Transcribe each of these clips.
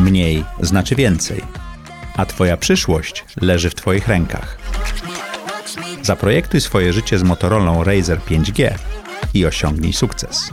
Mniej znaczy więcej, a Twoja przyszłość leży w Twoich rękach. Zaprojektuj swoje życie z Motorola Razer 5G i osiągnij sukces.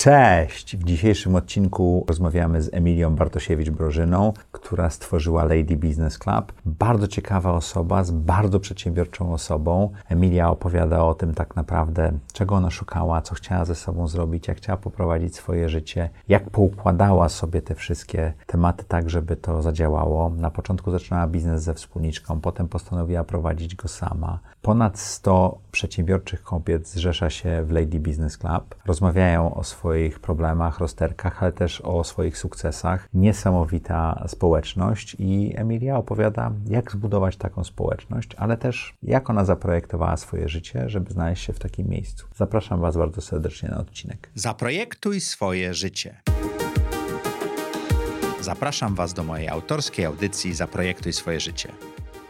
Cześć! W dzisiejszym odcinku rozmawiamy z Emilią Bartosiewicz-Brożyną, która stworzyła Lady Business Club. Bardzo ciekawa osoba, z bardzo przedsiębiorczą osobą. Emilia opowiada o tym tak naprawdę, czego ona szukała, co chciała ze sobą zrobić, jak chciała poprowadzić swoje życie, jak poukładała sobie te wszystkie tematy tak, żeby to zadziałało. Na początku zaczynała biznes ze wspólniczką, potem postanowiła prowadzić go sama. Ponad 100 przedsiębiorczych kobiet zrzesza się w Lady Business Club. Rozmawiają o swoich problemach, rozterkach, ale też o swoich sukcesach. Niesamowita społeczność i Emilia opowiada, jak zbudować taką społeczność, ale też jak ona zaprojektowała swoje życie, żeby znaleźć się w takim miejscu. Zapraszam Was bardzo serdecznie na odcinek. Zaprojektuj swoje życie. Zapraszam Was do mojej autorskiej audycji Zaprojektuj swoje życie.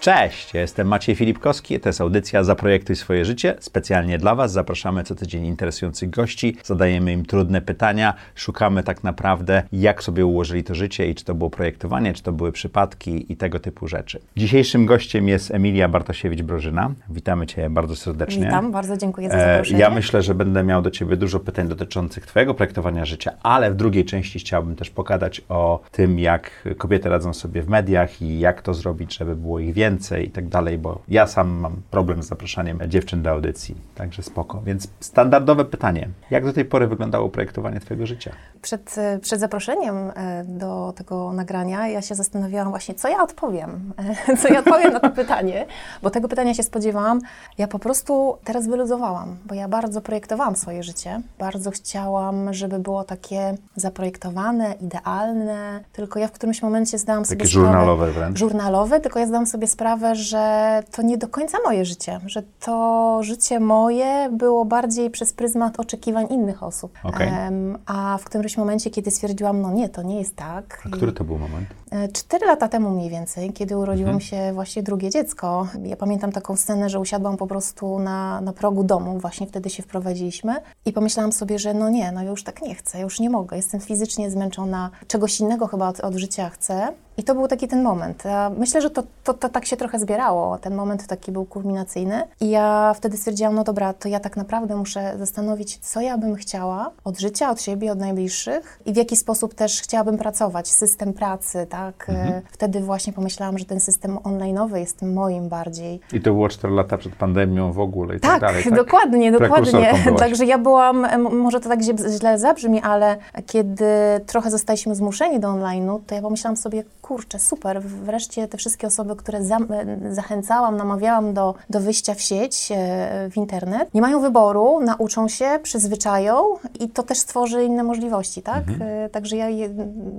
Cześć, ja jestem Maciej Filipkowski, to jest audycja Zaprojektuj swoje życie. Specjalnie dla Was zapraszamy co tydzień interesujących gości, zadajemy im trudne pytania, szukamy tak naprawdę, jak sobie ułożyli to życie i czy to było projektowanie, czy to były przypadki i tego typu rzeczy. Dzisiejszym gościem jest Emilia Bartosiewicz-Brożyna. Witamy Cię bardzo serdecznie. Witam, bardzo dziękuję za E, zaproszenie. Ja myślę, że będę miał do Ciebie dużo pytań dotyczących Twojego projektowania życia, ale w drugiej części chciałbym też pogadać o tym, jak kobiety radzą sobie w mediach i jak to zrobić, żeby było ich więcej i tak dalej, bo ja sam mam problem z zapraszaniem dziewczyn do audycji, także spoko. Więc standardowe pytanie, jak do tej pory wyglądało projektowanie Twojego życia? Przed, przed zaproszeniem e, do tego nagrania ja się zastanawiałam właśnie, co ja odpowiem, co ja odpowiem na to pytanie, bo tego pytania się spodziewałam. Ja po prostu teraz wyluzowałam, bo ja bardzo projektowałam swoje życie, bardzo chciałam, żeby było takie zaprojektowane, idealne, tylko ja w którymś momencie zdałam sobie Takie sprawę... żurnalowe wręcz. żurnalowe, tylko ja zdałam sobie sprawę, że to nie do końca moje życie, że to życie moje było bardziej przez pryzmat oczekiwań innych osób. Okej. Em, a w którymś momencie, kiedy stwierdziłam, no nie, to nie jest tak. A który to był moment? E, Cztery lata temu mniej więcej, kiedy urodziło Mhm. mi się właśnie drugie dziecko, ja pamiętam taką scenę, że usiadłam po prostu na, na progu domu, właśnie wtedy się wprowadziliśmy i pomyślałam sobie, że no nie, no już tak nie chcę, już nie mogę, jestem fizycznie zmęczona, czegoś innego chyba od, od życia chcę. I to był taki ten moment. Myślę, że to, to, to tak się trochę zbierało. Ten moment taki był kulminacyjny. I ja wtedy stwierdziłam, no dobra, to ja tak naprawdę muszę zastanowić, co ja bym chciała od życia, od siebie, od najbliższych i w jaki sposób też chciałabym pracować. System pracy, tak? E, Wtedy właśnie pomyślałam, że ten system online'owy jest moim bardziej. I to było 4 lata przed pandemią w ogóle i tak, Tak, dalej, tak? dokładnie, dokładnie. Także ja byłam, może to tak źle- źle zabrzmi, ale kiedy trochę zostaliśmy zmuszeni do online'u, to ja pomyślałam sobie, kurczę, super, wreszcie te wszystkie osoby, które za, e, zachęcałam, namawiałam do, do wyjścia w sieć, e, w internet, nie mają wyboru, nauczą się, przyzwyczają i to też stworzy inne możliwości, tak? E, Także ja,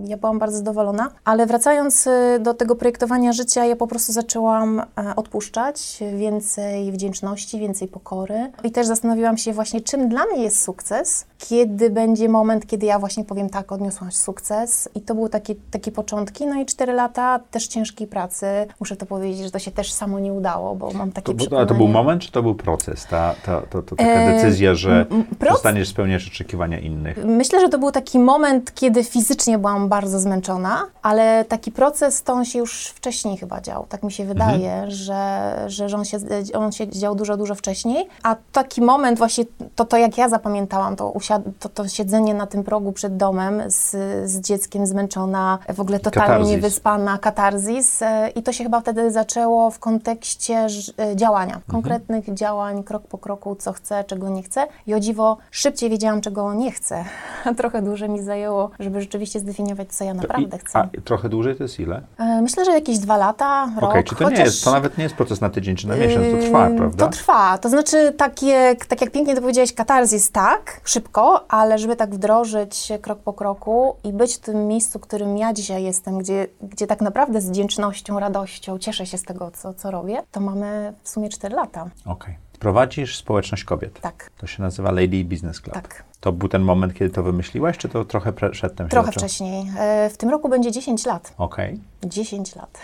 ja byłam bardzo zadowolona. Ale wracając e, do tego projektowania życia, ja po prostu zaczęłam odpuszczać więcej wdzięczności, więcej pokory. I też zastanowiłam się właśnie, czym dla mnie jest sukces, kiedy będzie moment, kiedy ja właśnie powiem tak, odniosłam sukces. I to były takie, takie początki. No i cztery lata też ciężkiej pracy. Muszę to powiedzieć, że to się też samo nie udało, bo mam takie To, przekonanie. ale to był moment, czy to był proces? Ta, ta, to, to taka E, decyzja, że m- m- proc- przestaniesz spełniać oczekiwania innych. Myślę, że to był taki moment, kiedy fizycznie byłam bardzo zmęczona, ale taki proces to on się już wcześniej chyba dział. Tak mi się wydaje, że, że, że on, się, on się dział dużo, dużo wcześniej. A taki moment właśnie, to, to jak ja zapamiętałam, to, usiad- to, to siedzenie na tym progu przed domem z, z dzieckiem zmęczona, w ogóle totalnie Katarzis. niewyspana, katarzis. e, I to się chyba wtedy zaczęło w kontekście e, działania, konkretnych działań, krok po kroku, co chcę, czego nie chcę. I o dziwo szybciej wiedziałam, czego nie chcę. Trochę dłużej mi zajęło, żeby rzeczywiście zdefiniować, co ja naprawdę chcę. a trochę dłużej to jest ile? E, Myślę, że jakieś dwa lata, Okej, rok. czy to chociaż... nie jest, to nawet nie jest proces na tydzień czy na miesiąc, to trwa, prawda? To trwa. To znaczy, takie, tak jak pięknie to powiedziałeś, katarzis tak, szybko, ale żeby tak wdrożyć krok po kroku i być w tym miejscu, którym ja dzisiaj jestem, gdzie, gdzie tak naprawdę z wdzięcznością, radością cieszę się z tego, co, co robię, to mamy w sumie 4 lata. Okej. Prowadzisz społeczność kobiet. Tak. To się nazywa Lady Business Club. Tak. To był ten moment, kiedy to wymyśliłaś, czy to trochę przedtem się Trochę zaczęło? wcześniej. E, W tym roku będzie 10 lat. Okej. 10 lat.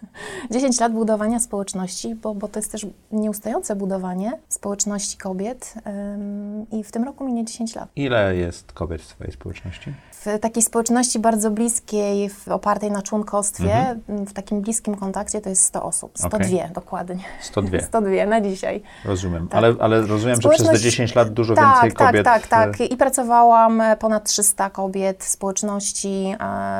10 lat budowania społeczności, bo, bo to jest też nieustające budowanie społeczności kobiet i w tym roku minie 10 lat. Ile jest kobiet w Twojej społeczności? W takiej społeczności bardzo bliskiej, opartej na członkostwie, m, w takim bliskim kontakcie to jest 100 osób. 102 Mhm. Okej. dokładnie. 102. 102 na dzisiaj. Rozumiem. Tak. Ale, ale rozumiem, że przez te Społeczność- 10 lat dużo tak, więcej tak, kobiet... Tak, tak, e, tak. I pracowałam e, ponad 300 kobiet w społeczności.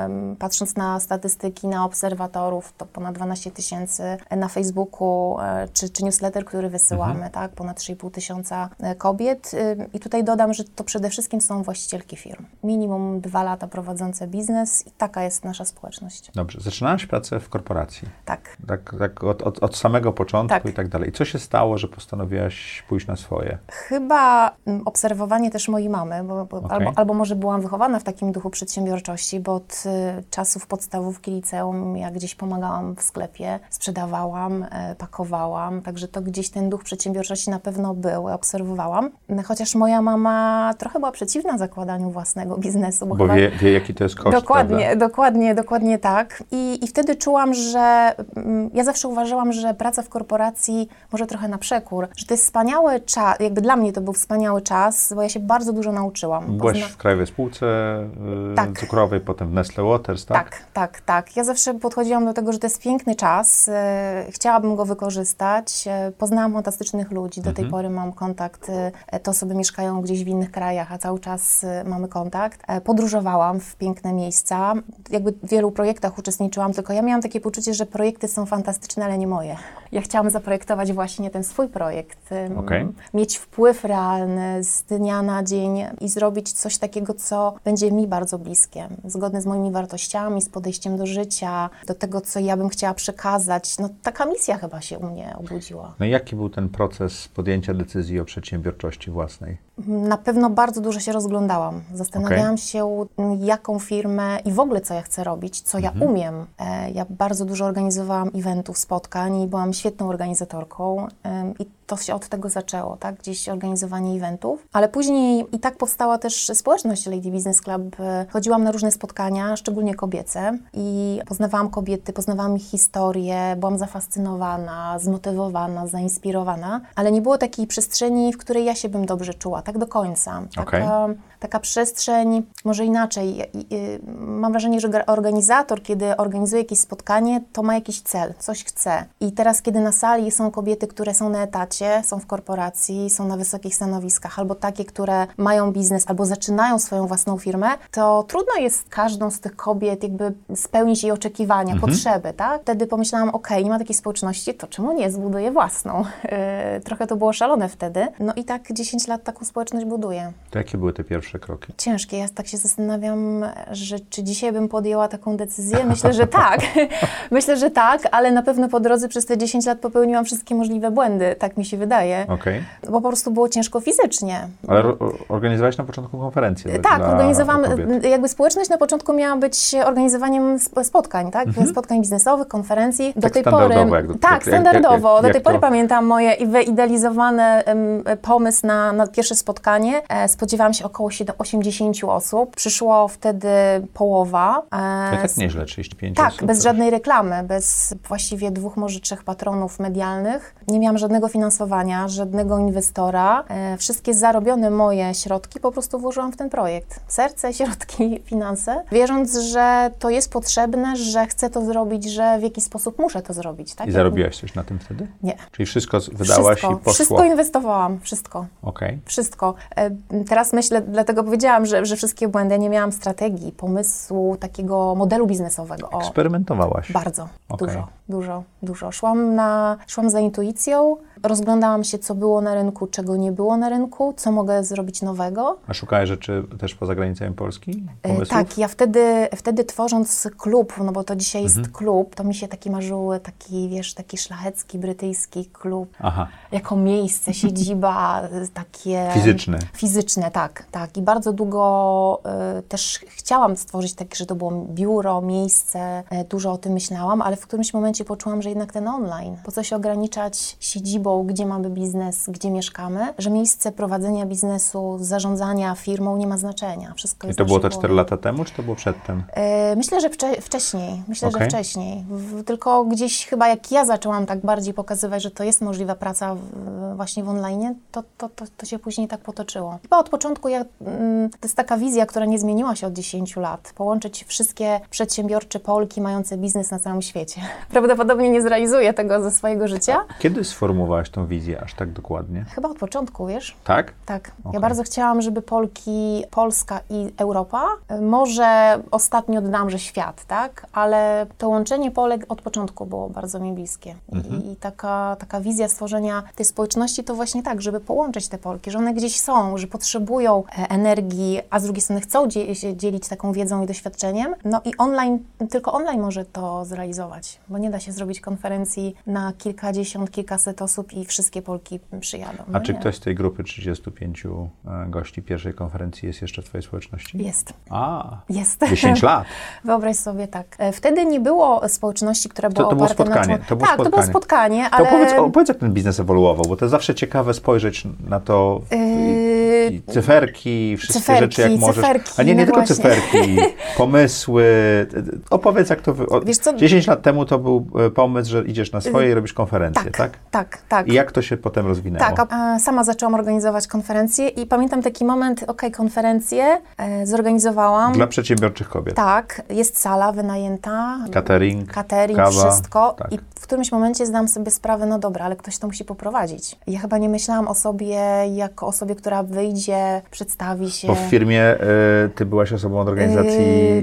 em, patrząc na statystyki, na obserwatorów, to ponad 12 tysięcy na Facebooku, e, czy, czy newsletter, który wysyłamy, Mhm. tak? Ponad 3,5 tysiąca e, kobiet. I tutaj dodam, że to przede wszystkim są właścicielki firm. Minimum dwa lata prowadzące biznes i taka jest nasza społeczność. Dobrze. Zaczynałaś pracę w korporacji. Tak. Tak, tak od, od, od samego początku Tak. i tak dalej. Co się stało, że postanowiłaś pójść na swoje? Chyba mm, obserwowanie też mojej mamy, bo, bo, Okej. albo, albo może byłam wychowana w takim duchu przedsiębiorczości, bo od y, czasów podstawówki liceum ja gdzieś pomagałam w sklepie, sprzedawałam, e, pakowałam, także to gdzieś ten duch przedsiębiorczości na pewno był, obserwowałam. Chociaż moja mama trochę była przeciwna zakładaniu własnego biznesu, bo, Bo chyba... wie, wie, jaki to jest koszt, Dokładnie, prawda? dokładnie, dokładnie tak. I, I wtedy czułam, że mm, ja zawsze uważałam, że praca w korporacji może trochę na przekór, że to jest wspaniały czas, jakby dla mnie to był wspaniały czas, bo ja się bardzo dużo nauczyłam. Byłaś Pozna- w Krajowej Spółce y, Tak. Cukrowej, potem w Nestle Waters, tak? Tak, tak, tak. Ja zawsze podchodziłam do tego, że to jest piękny czas, e, chciałabym go wykorzystać. E, poznałam fantastycznych ludzi, do tej pory mam kontakt, e, te osoby mieszkają gdzieś w innych krajach, a cały czas e, mamy kontakt. E, podróżowałam w piękne miejsca, jakby w wielu projektach uczestniczyłam, tylko ja miałam takie poczucie, że projekty są fantastyczne, ale nie moje. Ja chciałam zaprojektować właśnie ten swój projekt, Okej. mieć wpływ realny z dnia na dzień i zrobić coś takiego, co będzie mi bardzo bliskie, zgodne z moimi wartościami, z podejściem do życia, do tego, co ja bym chciała przekazać. No taka misja chyba się u mnie obudziła. No i jaki był ten proces podjęcia decyzji o przedsiębiorczości własnej? Na pewno bardzo dużo się rozglądałam. Zastanawiałam się, m, jaką firmę i w ogóle co ja chcę robić, co ja umiem. E, Ja bardzo dużo organizowałam eventów, spotkań i byłam świetną organizatorką em, i to się od tego zaczęło, tak? Gdzieś organizowanie eventów. Ale później i tak powstała też społeczność Lady Business Club. E, Chodziłam na różne spotkania, szczególnie kobiece i poznawałam kobiety, poznawałam ich historię, byłam zafascynowana, zmotywowana, zainspirowana, ale nie było takiej przestrzeni, w której ja się bym dobrze czuła, tak do końca. Taka, taka przestrzeń, może inaczej. I- Mam wrażenie, że organizator, kiedy organizuje jakieś spotkanie, to ma jakiś cel, coś chce. I teraz, kiedy na sali są kobiety, które są na etacie, są w korporacji, są na wysokich stanowiskach, albo takie, które mają biznes, albo zaczynają swoją własną firmę, to trudno jest każdą z tych kobiet jakby spełnić jej oczekiwania, potrzeby, tak? Wtedy pomyślałam, okej, nie ma takiej społeczności, to czemu nie zbuduję własną? Yy, trochę to było szalone wtedy. No i tak 10 lat taką społeczność buduję. To jakie były te pierwsze kroki? Ciężkie. Ja tak się zastanawiam, że czy dzisiaj bym podjęła taką decyzję. Myślę, że tak. Myślę, że tak, ale na pewno po drodze przez te 10 lat popełniłam wszystkie możliwe błędy, tak mi się wydaje. Okej. Bo po prostu było ciężko fizycznie. Ale organizowałeś na początku konferencję Tak, dla organizowałam, jakby społeczność na początku miała być organizowaniem sp- spotkań, tak? Spotkań biznesowych, konferencji. Do Tak tej standardowo, pory. do- tak, jak- jak- standardowo. jak- Do tej pory to- pamiętam moje i wyidealizowany em, pomysł na, na pierwsze spotkanie. E, spodziewałam się około 7 80 osób. Przyszło wtedy połowa. To E, i tak nieźle, 35 tak, osób. bez żadnej reklamy, bez właściwie dwóch, może trzech patronów medialnych. Nie miałam żadnego finansowania, żadnego inwestora. E, wszystkie zarobione moje środki po prostu włożyłam w ten projekt. Serce, środki, finanse, wierząc, że to jest potrzebne, że chcę to zrobić, że w jakiś sposób muszę to zrobić. Tak? I zarobiłaś coś na tym wtedy? Nie. Czyli wszystko wydałaś wszystko, i poszło. wszystko inwestowałam, wszystko. Okej. Wszystko. E, Teraz myślę, dlatego powiedziałam, że, że wszystkie błędy, ja nie miałam strategii, pomysłu, takiego modelu biznesowego. O, Eksperymentowałaś. bardzo, Okej. dużo, dużo, dużo. Szłam, na, szłam za intuicją, rozglądałam się, co było na rynku, czego nie było na rynku, co mogę zrobić nowego. A szukałeś rzeczy też poza granicami Polski? E, Pomysłów? Tak, ja wtedy, wtedy tworząc klub, no bo to dzisiaj Mhm. jest klub, to mi się taki marzyły, taki, wiesz, taki szlachecki, brytyjski klub, Aha. jako miejsce, siedziba, takie... Fizyczne. Fizyczne, tak, tak. I bardzo długo y, też chciałam stworzyć takie, że to było biuro, miejsce, y, dużo o tym myślałam, ale w którymś momencie poczułam, że jednak ten online, po co się ograniczać siedzibą gdzie mamy biznes, gdzie mieszkamy, że miejsce prowadzenia biznesu, zarządzania firmą nie ma znaczenia. Wszystko I to było głowie. 4 lata temu, czy to było przedtem? E, Myślę, że wcze- wcześniej. Myślę, Okej. że wcześniej. W, tylko gdzieś chyba jak ja zaczęłam tak bardziej pokazywać, że to jest możliwa praca w, właśnie w online, to, to, to, to się później tak potoczyło. Chyba od początku ja, mm, to jest taka wizja, która nie zmieniła się od 10 lat. Połączyć wszystkie przedsiębiorcze Polki mające biznes na całym świecie. Prawdopodobnie nie zrealizuję tego ze swojego życia. Kiedy tą wizję aż tak dokładnie? Chyba od początku, wiesz? Tak? Tak. Okej. Ja bardzo chciałam, żeby Polki, Polska i Europa, y, może ostatnio dodam, że świat, tak? Ale to łączenie Polek od początku było bardzo mi bliskie. Mhm. I, I taka, taka wizja stworzenia tej społeczności to właśnie tak, żeby połączyć te Polki, że one gdzieś są, że potrzebują e, energii, a z drugiej strony chcą się dzielić taką wiedzą i doświadczeniem. No i online, tylko online może to zrealizować, bo nie da się zrobić konferencji na kilkadziesiąt, kilkaset osób i wszystkie Polki przyjadą. A No czy nie. ktoś z tej grupy 35 e, gości pierwszej konferencji jest jeszcze w Twojej społeczności? Jest. A, Jest. 10 lat. Wyobraź sobie tak. E, Wtedy nie było społeczności, która była to było oparte spotkanie, na... to było tak, to było spotkanie. spotkanie, To ale... opowiedz, opowiedz, jak ten biznes ewoluował, bo to jest zawsze ciekawe spojrzeć na to, Yy, cyferki, wszystkie cyferki, rzeczy, jak możesz. cyferki, A nie, nie no tylko właśnie. cyferki, pomysły. Opowiedz, jak to... Wy... Wiesz co- 10 lat temu to był e, pomysł, że idziesz na swoje i robisz konferencję, tak? tak, tak, tak. I jak to się potem rozwinęło? Tak, a, sama zaczęłam organizować konferencje i pamiętam taki moment, okej, konferencję e, zorganizowałam. Dla przedsiębiorczych kobiet. Tak, jest sala wynajęta. Catering, Catering, kawa, wszystko. tak. I w którymś momencie zdałam sobie sprawę, no dobra, ale ktoś to musi poprowadzić. Ja chyba nie myślałam o sobie jako osobie, która wyjdzie, przedstawi się. Bo w firmie e, ty byłaś osobą od organizacji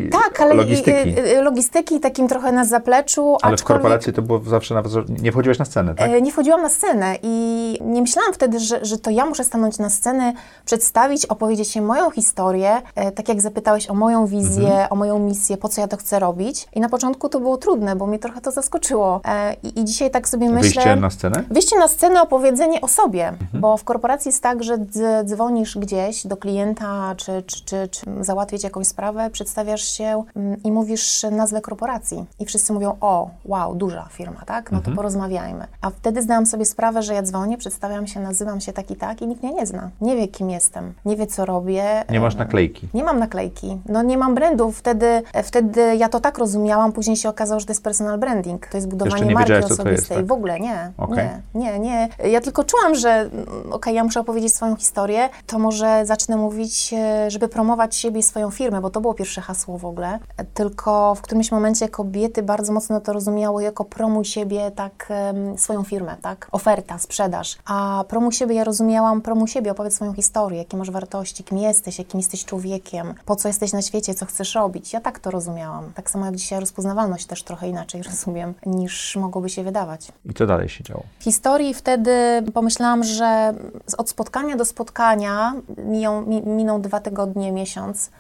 Yy, tak, ale logistyki. i- logistyki takim trochę na zapleczu, ale w korporacji to było zawsze nawet, że nie wchodziłeś na scenę, tak? e, nie wchodziłam na scenę i nie myślałam wtedy, że, że to ja muszę stanąć na scenę, przedstawić, opowiedzieć się moją historię, tak jak zapytałeś o moją wizję, Mhm. o moją misję, po co ja to chcę robić. I na początku to było trudne, bo mnie trochę to zaskoczyło. E, I, i dzisiaj tak sobie myślę... Wyjście na scenę? Wyjście na scenę, opowiedzenie o sobie, bo w korporacji jest tak, że dz- dzwonisz gdzieś do klienta, czy, czy, czy, czy załatwić jakąś sprawę, przedstawiasz się mm, i mówisz nazwę korporacji. I wszyscy mówią, o, wow, duża firma, tak? No to porozmawiajmy. A wtedy zdałam sobie sprawę, że ja dzwonię, przedstawiam się, nazywam się tak i tak i nikt mnie nie zna. Nie wie, kim jestem, nie wie, co robię. Nie masz Em, naklejki. nie mam naklejki, no nie mam brandu. Wtedy, wtedy ja to tak rozumiałam, później się okazało, że to jest personal branding. To jest budowanie nie marki wiedziałaś, co to jest, tak? W ogóle nie, Okej. nie, nie, nie. Ja tylko czułam, że mm, okej, ja muszę opowiedzieć swoją historię, to może zacznę mówić, e, żeby promować siebie i swoją firmę, bo to było pierwsze hasło w ogóle. Tylko w którymś momencie kobiety bardzo mocno to rozumiały jako promuj siebie, tak, swoją firmę, tak, oferta, sprzedaż. A promuj siebie ja rozumiałam, promuj siebie, opowiedz swoją historię, jakie masz wartości, kim jesteś, jakim jesteś człowiekiem, po co jesteś na świecie, co chcesz robić. Ja tak to rozumiałam. Tak samo jak dzisiaj rozpoznawalność też trochę inaczej rozumiem, niż mogłoby się wydawać. I co dalej się działo? W historii wtedy pomyślałam, że od spotkania do spotkania miją, mi, miną dwa tygodnie, miesiąc.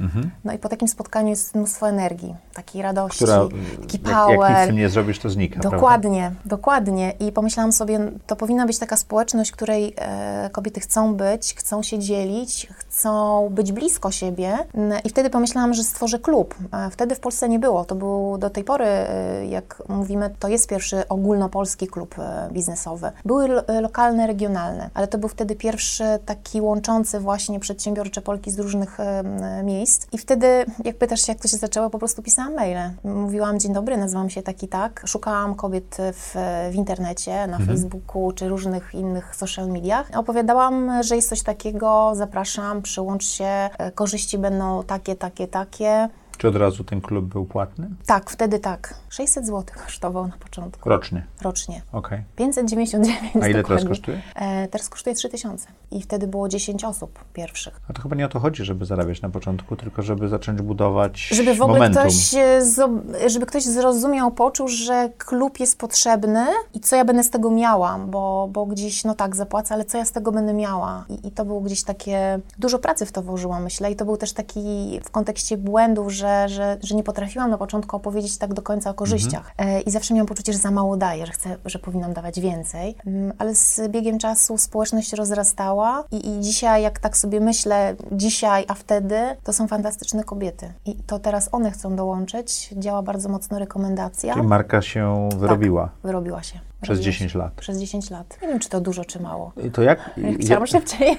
No i po takim spotkaniu jest mnóstwo energii, takiej radości, Która, taki jak, jak nic power. nie zrobisz, to znika, prawda? Dokładnie, dokładnie. I pomyślałam sobie, to powinna być taka społeczność, której e, kobiety chcą być, chcą się dzielić, chcą być blisko siebie. I wtedy pomyślałam, że stworzę klub. E, wtedy w Polsce nie było. To był do tej pory, e, jak mówimy, to jest pierwszy ogólnopolski klub e, biznesowy. Były e, lokalne, regionalne, ale to był wtedy pierwszy taki łączący właśnie przedsiębiorcze Polki z różnych e, miejsc. I wtedy, jak pytasz się, jak to się zaczęło, po prostu pisałam maile. Mówiłam, dzień dobry, nazywam się tak i tak. Szukałam kobiet w, w internecie, na Facebooku czy różnych innych social mediach. Opowiadałam, że jest coś takiego, zapraszam, przyłącz się, korzyści będą takie, takie, takie. Czy od razu ten klub był płatny? Tak, wtedy tak. 600 zł kosztował na początku, Rocznie. rocznie. Okej. 599 A ile teraz dokładnie. kosztuje? E, teraz kosztuje 3000 i wtedy było 10 osób pierwszych. A to chyba nie o to chodzi, żeby zarabiać na początku, tylko żeby zacząć budować Żeby w ogóle momentum. ktoś, e, żeby ktoś zrozumiał, poczuł, że klub jest potrzebny i co ja będę z tego miała, bo, bo gdzieś, no tak, zapłacę, ale co ja z tego będę miała? I, I to było gdzieś takie, dużo pracy w to włożyłam, myślę, i to był też taki w kontekście błędów, że, że, że nie potrafiłam na początku opowiedzieć tak do końca o korzyściach. E, I zawsze miałam poczucie, że za mało daję, że chcę, że powinnam dawać więcej, Mm, ale z biegiem czasu społeczność rozrastała i, i dzisiaj, jak tak sobie myślę, dzisiaj, a wtedy, to są fantastyczne kobiety. I to teraz one chcą dołączyć. Działa bardzo mocno rekomendacja. Czyli marka się wyrobiła. Wyrobiła się. Przez Rozwijać. 10 lat. Przez 10 lat. Nie wiem, czy to dużo, czy mało. I to jak? Chciałam szybciej.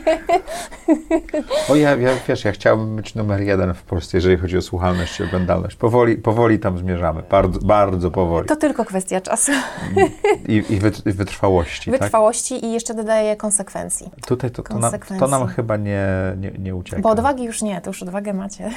O, ja, ja, wiesz, ja chciałbym być numer jeden w Polsce, jeżeli chodzi o słuchalność i oglądalność. Powoli, powoli tam zmierzamy, bardzo, bardzo powoli. To tylko kwestia czasu. I, i, wyt, i wytrwałości, tak? Wytrwałości i jeszcze dodaję konsekwencji. Tutaj to, to, nam, konsekwencji. to nam chyba nie, nie, nie ucieka. Bo odwagi już nie, to już odwagę macie.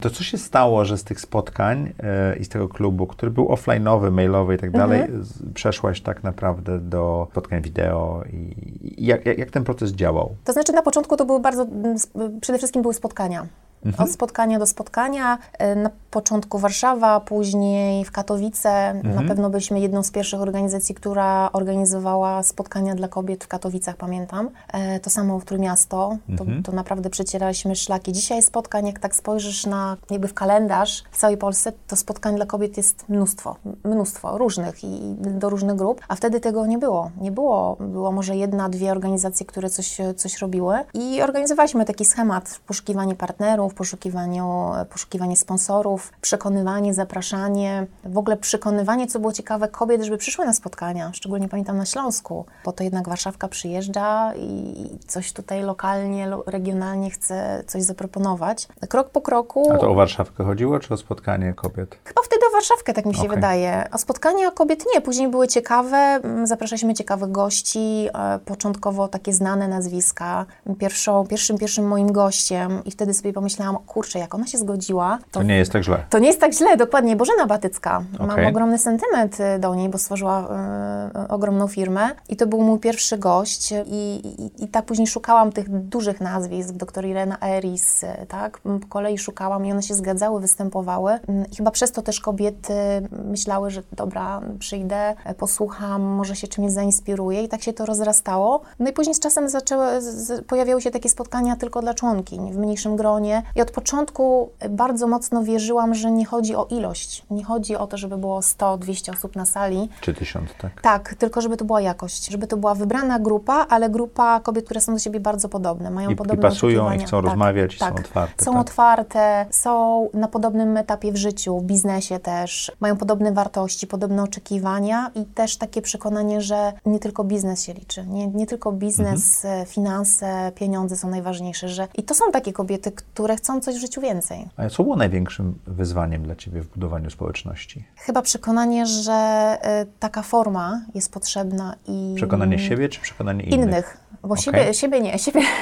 To co się stało, że z tych spotkań e, i z tego klubu, który był offline'owy, mailowy i tak Mhm. dalej, z, przeszłaś tak naprawdę do spotkań wideo i, jak, jak, jak ten proces działał? To znaczy na początku to były bardzo, mm, przede wszystkim były spotkania. Mhm. Od spotkania do spotkania. E, Na początku Warszawa, później w Katowice. Mhm. Na pewno byliśmy jedną z pierwszych organizacji, która organizowała spotkania dla kobiet w Katowicach, pamiętam. E, To samo w Trójmiasto. To, Mhm. to naprawdę przecieraliśmy szlaki. Dzisiaj spotkań, jak tak spojrzysz na jakby w kalendarz w całej Polsce, to spotkań dla kobiet jest mnóstwo. Mnóstwo różnych i do różnych grup. A wtedy tego nie było. Nie było. Było może jedna, dwie organizacje, które coś, coś robiły. I organizowaliśmy taki schemat. Poszukiwanie partnerów, poszukiwaniu, poszukiwanie sponsorów, przekonywanie, zapraszanie. W ogóle przekonywanie, co było ciekawe, kobiet, żeby przyszły na spotkania. Szczególnie pamiętam na Śląsku, bo to jednak Warszawka przyjeżdża i coś tutaj lokalnie, lo- regionalnie chce coś zaproponować. Krok po kroku. A to o Warszawkę chodziło, czy o spotkanie kobiet? Chyba wtedy o Warszawkę, tak mi się Okej. wydaje. A spotkania kobiet nie, później były ciekawe, mm, zapraszaliśmy ciekawych gości, e, początkowo takie znane nazwiska. Pierwszą, pierwszym, pierwszym moim gościem i wtedy sobie pomyślałam, kurczę, jak ona się zgodziła, to, To nie jest tak źle. to nie jest tak źle, dokładnie. Bożena Batycka. Mam Okej. ogromny sentyment y, do niej, bo stworzyła y, ogromną firmę i to był mój pierwszy gość i, i, i tak później szukałam tych dużych nazwisk, dr Irena Eris, y, tak? Po kolei szukałam i one się zgadzały, występowały. Mm, I chyba przez to też kobiety myślały, że dobra, przyjdę, e, posłucham, może się czymś zainspiruję i tak się to rozrastało. No i później z czasem zaczęły, z, pojawiały się takie spotkania tylko dla członkiń, w mniejszym gronie i od początku bardzo mocno wierzyłam, że nie chodzi o ilość, nie chodzi o to, żeby było 100-200 osób na sali, Czy tysiąc, tak? tak, tylko żeby to była jakość, żeby to była wybrana grupa, ale grupa kobiet, które są do siebie bardzo podobne, mają I, i podobne pasują, i chcą Tak, rozmawiać, i tak. są otwarte. Są tak? otwarte, są na podobnym etapie w życiu, w biznesie też, mają podobne wartości, podobne oczekiwania i też takie przekonanie, że nie tylko biznes się liczy, nie, nie tylko biznes, Mhm. e, finanse, pieniądze są najważniejsze, że i to są takie kobiety, które chcą coś w życiu więcej. A co było największym wyzwaniem dla Ciebie w budowaniu społeczności? Chyba przekonanie, że e, taka forma jest potrzebna i Przekonanie siebie, czy przekonanie innych? innych. Bo Okej. siebie, siebie nie. Siebie.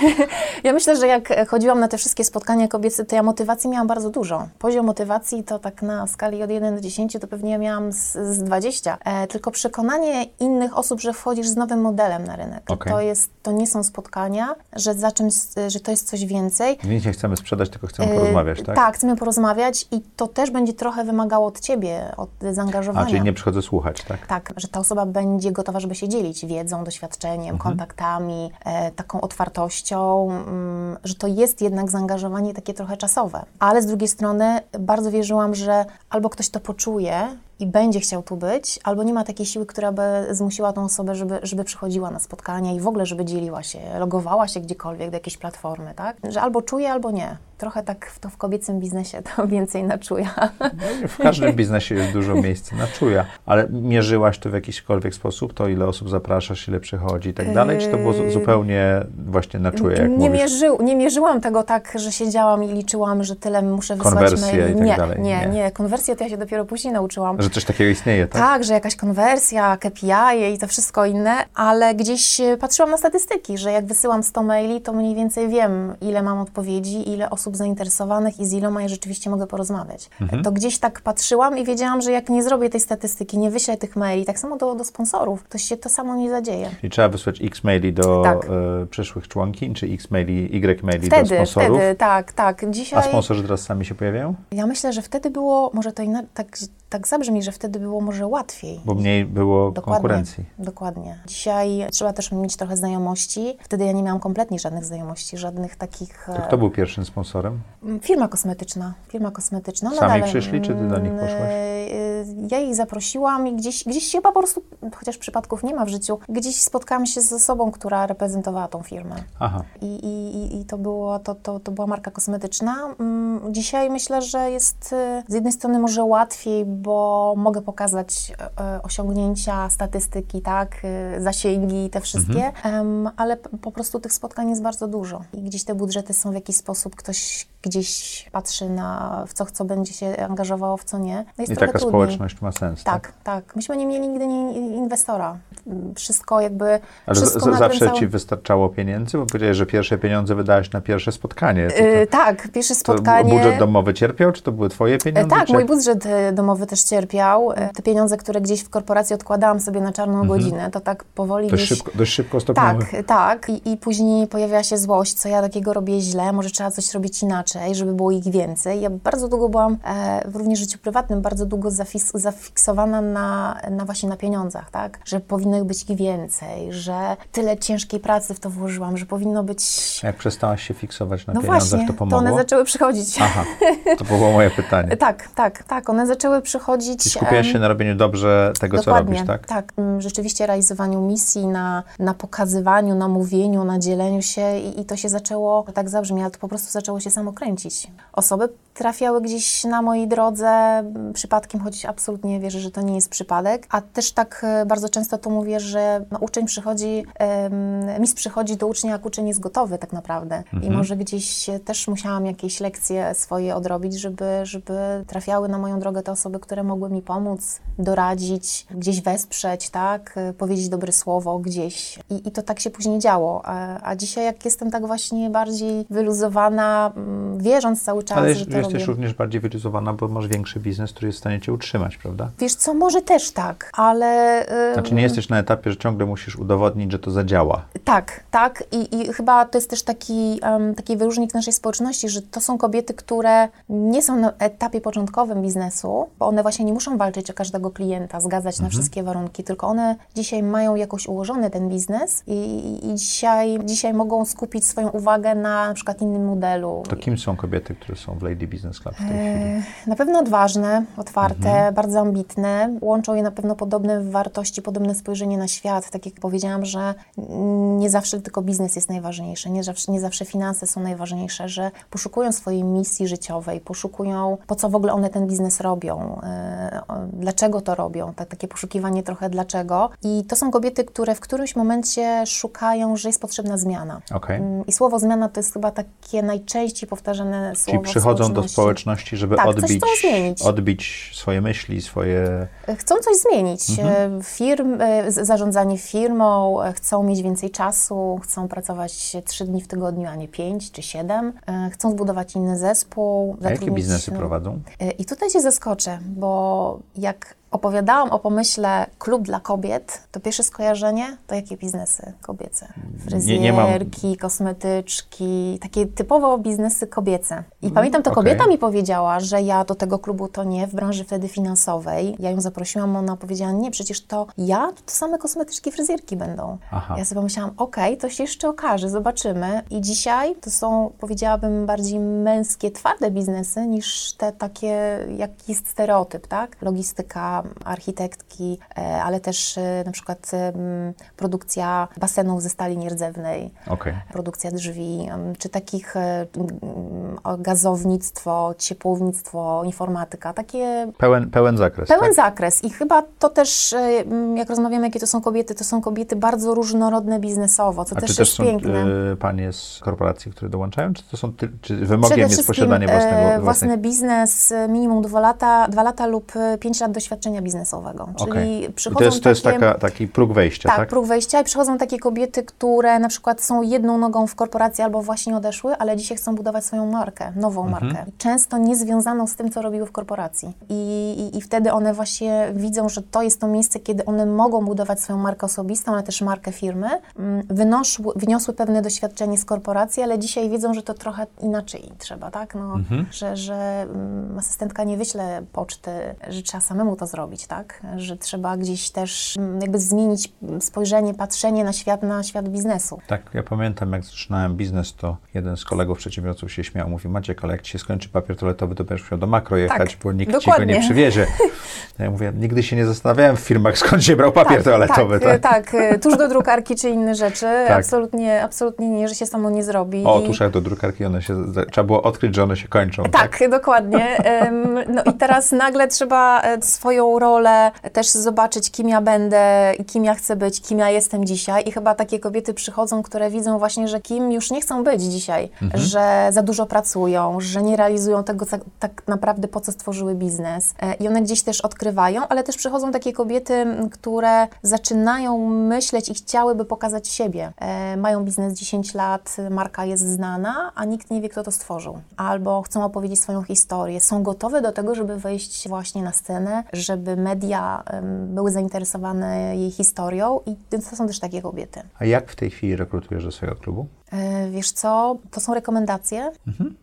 Ja myślę, że jak chodziłam na te wszystkie spotkania kobiece, to ja motywacji miałam bardzo dużo. Poziom motywacji to tak na skali od 1 do 10 to pewnie miałam z, z 20. E, tylko przekonanie innych osób, że wchodzisz z nowym modelem na rynek. Okej. To, jest, to nie są spotkania, że za czymś, że to jest coś więcej. Nic nie chcemy sprzedać, tylko chcemy E, porozmawiać, tak? Tak, chcemy porozmawiać i to też będzie trochę wymagało od ciebie, od zaangażowania. A, czyli nie przychodzę słuchać, tak? Tak, że ta osoba będzie gotowa, żeby się dzielić wiedzą, doświadczeniem, Mhm. kontaktami, e, taką otwartością, mm, że to jest jednak zaangażowanie takie trochę czasowe. Ale z drugiej strony bardzo wierzyłam, że albo ktoś to poczuje i będzie chciał tu być, albo nie ma takiej siły, która by zmusiła tą osobę, żeby, żeby przychodziła na spotkania i w ogóle, żeby dzieliła się, logowała się gdziekolwiek do jakiejś platformy, tak? Że albo czuje, albo nie. Trochę tak w to w kobiecym biznesie to więcej na czuja. No W każdym biznesie jest dużo miejsca na czuja, ale mierzyłaś to w jakikolwiek sposób, to ile osób zapraszasz, ile przychodzi i tak dalej, czy to było zu- zupełnie właśnie na czuje, jak nie, mówisz? mierzył, nie mierzyłam tego tak, że siedziałam i liczyłam, że tyle muszę wysłać Konwersje maili. i tak nie, dalej, Nie, nie. nie, konwersję to ja się dopiero później nauczyłam. Że coś takiego istnieje, tak? Tak, że jakaś konwersja, KPI i to wszystko inne, ale gdzieś e, patrzyłam na statystyki, że jak wysyłam 100 maili, to mniej więcej wiem, ile mam odpowiedzi, ile osób zainteresowanych i z iloma ja rzeczywiście mogę porozmawiać. Mhm. To gdzieś tak patrzyłam i wiedziałam, że jak nie zrobię tej statystyki, nie wyślę tych maili, tak samo do, do sponsorów, to się to samo nie zadzieje. I trzeba wysłać x maili do Tak. e, przyszłych członkiń, czy x maili, y maili do Wtedy, sponsorów? wtedy, tak, tak. Dzisiaj... A sponsorzy teraz sami się pojawiają? Ja myślę, że wtedy było, może to inna, tak, tak zabrzmi, że wtedy było może łatwiej. Bo mniej było Dokładnie, konkurencji. Dokładnie. Dzisiaj trzeba też mieć trochę znajomości. Wtedy ja nie miałam kompletnie żadnych znajomości, żadnych takich. To e, kto był pierwszym sponsorem? Firma kosmetyczna. Firma kosmetyczna. Sami Nadal, przyszli, czy ty do nich mm, poszłaś? e, Ja ich zaprosiłam i gdzieś, gdzieś się chyba po prostu, chociaż przypadków nie ma w życiu, gdzieś spotkałam się z osobą, która reprezentowała tą firmę. Aha. I, i, i- i to, było, to, to, to była marka kosmetyczna. Mm, Dzisiaj myślę, że jest e, z jednej strony może łatwiej, bo mogę pokazać e, osiągnięcia, statystyki, tak, e, zasięgi, te wszystkie, em, ale po prostu tych spotkań jest bardzo dużo. I gdzieś te budżety są w jakiś sposób, ktoś gdzieś patrzy na w co, co będzie się angażowało, w co nie. No I taka trudniej. społeczność ma sens. Tak, tak. Myśmy nie mieli nigdy nie, inwestora. Wszystko jakby. Ale wszystko z, zawsze nakręcało- ci wystarczało pieniędzy? Bo powiedziałeś, że pierwsze pieniądze wydałeś na pierwsze spotkanie. To, to, Yy, tak, pierwsze spotkanie. budżet domowy cierpiał, czy to były twoje E, pieniądze? Tak, czy mój budżet e, domowy też cierpiał. E, Te pieniądze, które gdzieś w korporacji odkładałam sobie na czarną godzinę, to tak powoli Mhm. Dość gdzieś... szybko, dość szybko stopniowo. Tak, tak. I, I później pojawiała się złość, co ja takiego robię źle, może trzeba coś robić inaczej, żeby było ich więcej. Ja bardzo długo byłam, e, w również życiu prywatnym, bardzo długo zafis, zafiksowana na, na właśnie na pieniądzach, tak? Że powinno ich być ich więcej, że tyle ciężkiej pracy w to włożyłam, że powinno być... Jak przestałaś się fiksować na No pieniądzach, właśnie, to to pomogło? one zaczęły przychodzić. Aha, to było moje pytanie. Tak, tak, tak. One zaczęły przychodzić. I skupiasz się na robieniu dobrze tego, co Dokładnie, robisz, tak? Tak, mm, rzeczywiście realizowaniu misji, na, na pokazywaniu, na mówieniu, na dzieleniu się i, i to się zaczęło, tak zabrzmi, ale to po prostu zaczęło się samo kręcić. Osoby trafiały gdzieś na mojej drodze. Przypadkiem, choć absolutnie wierzę, że to nie jest przypadek, a też tak e, bardzo często to mówię, że no, uczeń przychodzi, em, mistrz przychodzi do ucznia, jak uczeń jest gotowy tak naprawdę. I może gdzieś też musiałam jakieś lekcje swoje odrobić, żeby, żeby trafiały na moją drogę te osoby, które mogły mi pomóc, doradzić, gdzieś wesprzeć, tak, y, powiedzieć dobre słowo gdzieś. I, i to tak się później działo. A, a dzisiaj jak jestem tak właśnie bardziej wyluzowana, mm, wierząc cały czas, Ale że to jesteś również bardziej wyluzowana, bo masz większy biznes, który jest w stanie cię utrzymać, prawda? Wiesz co, może też tak, ale... y, Znaczy nie jesteś na etapie, że ciągle musisz udowodnić, że to zadziała. Tak, tak. I, i chyba to jest też taki, um, taki wyróżnik naszej społeczności, że to są kobiety, które nie są na etapie początkowym biznesu, bo one właśnie nie muszą walczyć o każdego klienta, zgadzać na wszystkie warunki, tylko one dzisiaj mają jakoś ułożony ten biznes i, i dzisiaj, dzisiaj mogą skupić swoją uwagę na na przykład innym modelu. To kim są kobiety, które są w Lady Business Club w tej chwili? E, Na pewno odważne, otwarte, Mhm. bardzo ambitne. Łączą je na pewno podobne wartości, podobne spojrzenie na świat. Tak jak powiedziałam, że nie zawsze tylko biznes jest najważniejszy, nie zawsze, nie zawsze finanse są najważniejsze, że poszukują swojej misji życiowej, poszukują po co w ogóle one ten biznes robią, e, dlaczego to robią, tak, takie poszukiwanie trochę dlaczego. I to są kobiety, które w którymś momencie szukają, że jest potrzebna zmiana. Okej. Mm, I słowo zmiana to jest chyba takie najczęściej powtarzane słowo Czyli przychodzą do społeczności. społeczności, żeby Tak, odbić, odbić swoje myśli, swoje... Chcą coś zmienić. Mhm. E, Firm, e, zarządzanie firmą, e, chcą mieć więcej czasu, chcą pracować trzy dni w tygodniu, a nie pięć czy siedem. Chcą zbudować inny zespół. A jakie biznesy no, prowadzą? I tutaj Cię zaskoczę, bo jak opowiadałam o pomyśle klub dla kobiet, to pierwsze skojarzenie to jakie biznesy kobiece? Nie- nie Fryzjerki, kosmetyczki, takie typowo biznesy kobiece. I pamiętam, to okej. kobieta mi powiedziała, że ja do tego klubu to nie, w branży wtedy finansowej. Ja ją zaprosiłam, ona powiedziała, nie, przecież to ja, to same kosmetyczki, fryzjerki będą. Aha. Ja sobie pomyślałam, okej, to się jeszcze okaże, zobaczymy. I dzisiaj to są, powiedziałabym, bardziej męskie, twarde biznesy niż te takie, jaki jest stereotyp, tak? Logistyka, architektki, e, ale też e, na przykład em, produkcja basenów ze stali nierdzewnej, Okej. produkcja drzwi, czy takich e, gazownictwo, ciepłownictwo, informatyka, takie Pełen, pełen zakres, Pełen tak? zakres i chyba to też, e, jak rozmawiamy, jakie to są kobiety, to są kobiety bardzo różnorodne biznesowo, co A też czy też jest są piękne. panie z korporacji, które dołączają, czy to są czy wymogiem jest posiadanie własnego, e, własny biznes, e, minimum dwa lata, dwa lata lub e, pięć lat doświadczenia biznesowego. Czyli. I przychodzą to jest, to jest takie... taka, taki próg wejścia, Tak, tak? próg wejścia i przychodzą takie kobiety, które na przykład są jedną nogą w korporacji albo właśnie odeszły, ale dzisiaj chcą budować swoją markę, nową Mhm. markę. Często niezwiązaną z tym, co robiły w korporacji. I, i, I wtedy one właśnie widzą, że to jest to miejsce, kiedy one mogą budować swoją markę osobistą, ale też markę firmy. Mm, Wynoszły, wyniosły pewne doświadczenie z korporacji, ale dzisiaj wiedzą, że to trochę inaczej trzeba, tak? No, Mhm. Że, że mm, asystentka nie wyśle poczty, że trzeba samemu to zrobić robić, tak? Że trzeba gdzieś też mm, jakby zmienić spojrzenie, patrzenie na świat, na świat biznesu. Tak, ja pamiętam, jak zaczynałem biznes, to jeden z kolegów przedsiębiorców się śmiał. Mówi, Maciek, ale jak ci się skończy papier toaletowy, to będziesz musiał do makro jechać, Tak, bo nikt dokładnie. ci go nie przywiezie. Ja mówię, nigdy się nie zastanawiałem w firmach, skąd się brał papier toaletowy. Tak, tak, tak, tuż do drukarki czy inne rzeczy. Tak. Absolutnie, absolutnie nie, że się samo nie zrobi. O, jak do drukarki, one się, trzeba było odkryć, że one się kończą. Tak, dokładnie. Em, No i teraz nagle trzeba e, swoją rolę też zobaczyć, kim ja będę, i kim ja chcę być, kim ja jestem dzisiaj. I chyba takie kobiety przychodzą, które widzą właśnie, że kim już nie chcą być dzisiaj, że za dużo pracują, że nie realizują tego co- tak naprawdę po co stworzyły biznes. E, I one gdzieś też odkrywają, ale też przychodzą takie kobiety, które zaczynają myśleć i chciałyby pokazać siebie. E, Mają biznes 10 lat, marka jest znana, a nikt nie wie, kto to stworzył. Albo chcą opowiedzieć swoją historię. Są gotowe do tego, żeby wejść właśnie na scenę, żeby media em, były zainteresowane jej historią i to są też takie kobiety. A jak w tej chwili rekrutujesz do swojego klubu? E, Wiesz co, to są rekomendacje.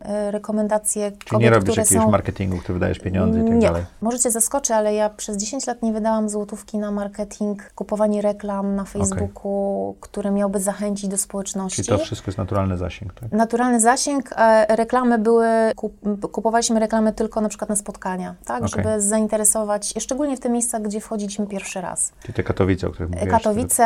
E, Rekomendacje Mhm. Czyli kobiet, nie robisz które jakiegoś są... marketingu, który wydajesz pieniądze i tak nie. dalej? Może Cię zaskoczę, ale ja przez 10 lat nie wydałam złotówki na marketing, kupowanie reklam na Facebooku, które miałby zachęcić do społeczności. Czyli to wszystko jest naturalny zasięg, tak? Naturalny zasięg, e, reklamy były, kup, kupowaliśmy reklamy tylko na przykład na spotkania, tak, Okej. żeby zainteresować, szczególnie w te miejsca, gdzie wchodziliśmy pierwszy raz. Czyli te Katowice, o których mówiłeś. Katowice,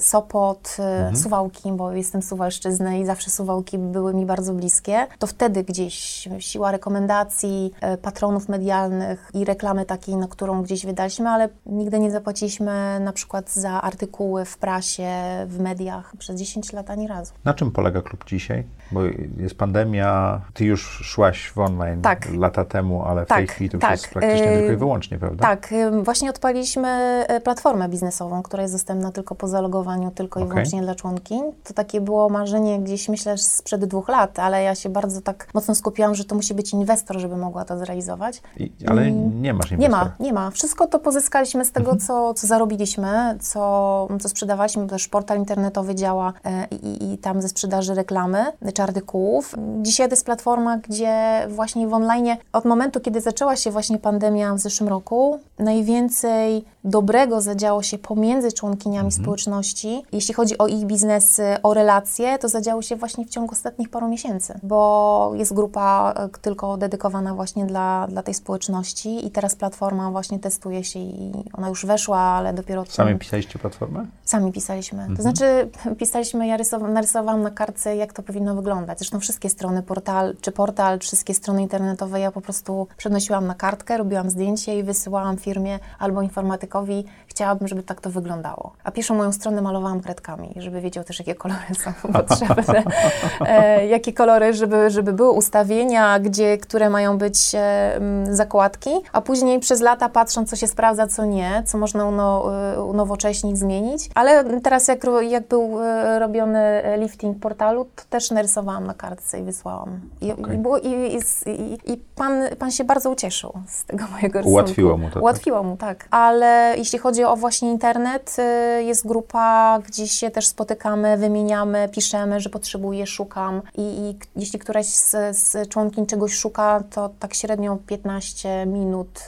Sopot, e, Suwałki, bo jestem z Suwalszczyzny i zawsze Suwałki były mi bardzo bliskie, to wtedy gdzieś siła rekomendacji, e, patronów medialnych i reklamy takiej, na którą gdzieś wydaliśmy, ale nigdy nie zapłaciliśmy na przykład za artykuły w prasie, w mediach przez 10 lat ani razu. Na czym polega klub dzisiaj? Bo jest pandemia, ty już szłaś w online Tak. lata temu, ale w Tak, tej chwili to już tak. jest praktycznie Yy, tylko i wyłącznie, prawda? Tak, właśnie odpaliliśmy e, platformę biznesową, która jest dostępna tylko po zalogowaniu, tylko i Okej. wyłącznie dla członkiń. To takie było marzenie gdzieś, myślę, sprzed dwóch lat, ale ja się bardzo tak mocno skupiłam, że to musi być inwestor, żeby mogła to zrealizować. I, ale nie masz Nie inwestora. ma, nie ma. Wszystko to pozyskaliśmy z tego, co, co zarobiliśmy, co, co sprzedawaliśmy, bo też portal internetowy działa e, i, i tam ze sprzedaży reklamy czy artykułów. Dzisiaj to jest platforma, gdzie właśnie w online, od momentu, kiedy zaczęła się właśnie pandemia w zeszłym roku, najwięcej dobrego zadziało się pomiędzy członkiniami społeczności. Jeśli chodzi o ich biznesy, o relacje, to zadziało się właśnie w ciągu ostatnich paru miesięcy, bo jest grupa e, tylko dedykowana właśnie dla, dla tej społeczności i teraz platforma właśnie testuje się i ona już weszła, ale dopiero... Sami pisaliście platformę? Sami pisaliśmy. Mhm. To znaczy, pisaliśmy, ja rysow- narysowałam na kartce, jak to powinno wyglądać. Zresztą wszystkie strony, portal, czy portal, wszystkie strony internetowe, ja po prostu przenosiłam na kartkę, robiłam zdjęcie i wysyłałam firmie albo informatykowi. Chciałabym, żeby tak to wyglądało. A pierwszą moją stronę malowałam kredkami, żeby wiedział też, jakie kolory są potrzebne. e, jakie kolory, żeby, żeby były ustawienia, gdzie, które mają być e, zakładki, a później przez lata patrząc, co się sprawdza, co nie, co można uno, e, unowocześnić, zmienić. Ale teraz jak, jak był e, robiony e, lifting portalu, to też narysowałam na kartce i wysłałam. I, Okej. i, było, i, i, pan, pan się bardzo ucieszył z tego mojego rysunku. Ułatwiło mu to, tak? Ułatwiło mu, tak. Ale jeśli chodzi o właśnie internet, y, jest grupa, gdzie się też spotykamy, wymieniamy, piszemy, że potrzebuję, szukam i, jeśli któraś z, z członkiń czegoś szuka, to tak średnio 15 minut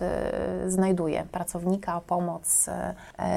y, znajduje pracownika, pomoc, y,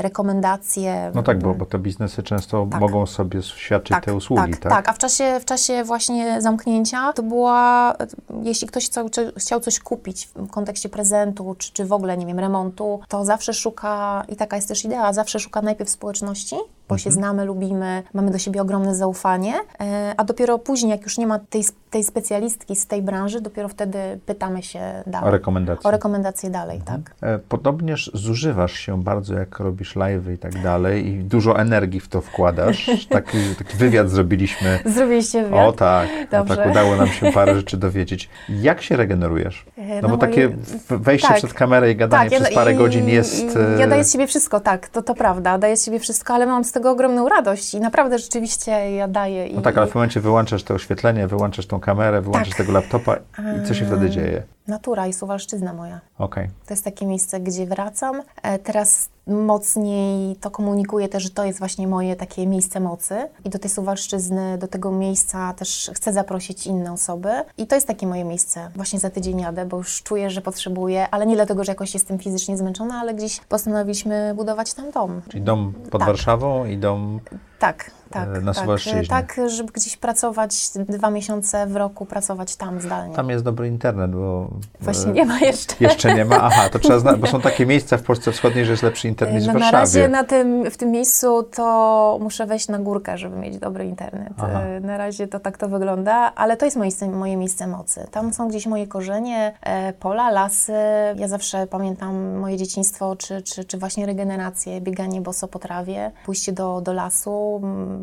rekomendacje. No tak, bo, bo te biznesy często Tak. mogą sobie świadczyć te usługi, tak? tak, tak. A w czasie, w czasie właśnie zamknięcia to była, jeśli ktoś chciał, chciał coś kupić w kontekście prezentu, czy, czy w ogóle, nie wiem, remontu, to zawsze szuka, i taka jest też idea, zawsze szuka najpierw społeczności, bo się znamy, lubimy, mamy do siebie ogromne zaufanie, e, a dopiero później, jak już nie ma tej, tej specjalistki z tej branży, dopiero wtedy pytamy się dalej. O rekomendacje. O rekomendacje dalej, tak. E, Podobnież zużywasz się bardzo, jak robisz live i tak dalej i dużo energii w to wkładasz. Taki, taki wywiad zrobiliśmy. Zrobiliście wywiad? O tak, no Dobrze. tak udało nam się parę rzeczy dowiedzieć. Jak się regenerujesz? E, No no bo takie moje- w- wejście tak. przed kamerę i gadanie ja- przez parę i- godzin jest... i- Ja e, daję z siebie wszystko, tak, to, to prawda, daję z siebie wszystko, ale mam z tego ogromną radość i naprawdę rzeczywiście ja daję. I, No tak, ale w momencie wyłączasz to oświetlenie, wyłączasz tą kamerę, wyłączasz Tak. tego laptopa i co się wtedy dzieje? Natura i Suwalszczyzna moja. Okej. To jest takie miejsce, gdzie wracam. E, Teraz mocniej to komunikuję też, że to jest właśnie moje takie miejsce mocy i do tej Suwalszczyzny, do tego miejsca też chcę zaprosić inne osoby i to jest takie moje miejsce. Właśnie za tydzień jadę, bo już czuję, że potrzebuję, ale nie dlatego, że jakoś jestem fizycznie zmęczona, ale gdzieś postanowiliśmy budować tam dom. Czyli dom pod Tak. Warszawą i dom Tak, tak. E, na tak, Suwalszczyźnie. tak, żeby gdzieś pracować dwa miesiące w roku, pracować tam zdalnie. Tam jest dobry internet, bo... Właśnie e, nie ma jeszcze. Jeszcze nie ma? Aha, to trzeba znać, bo są takie miejsca w Polsce Wschodniej, że jest lepszy internet niż w No, na Warszawie. razie na tym, w tym miejscu to muszę wejść na górkę, żeby mieć dobry internet. Aha. E, Na razie to tak to wygląda, ale to jest moje, miejsce- moje miejsce mocy. Tam są gdzieś moje korzenie, pola, lasy. Ja zawsze pamiętam moje dzieciństwo, czy, czy, czy właśnie regenerację, bieganie boso po trawie, pójście do, do lasu,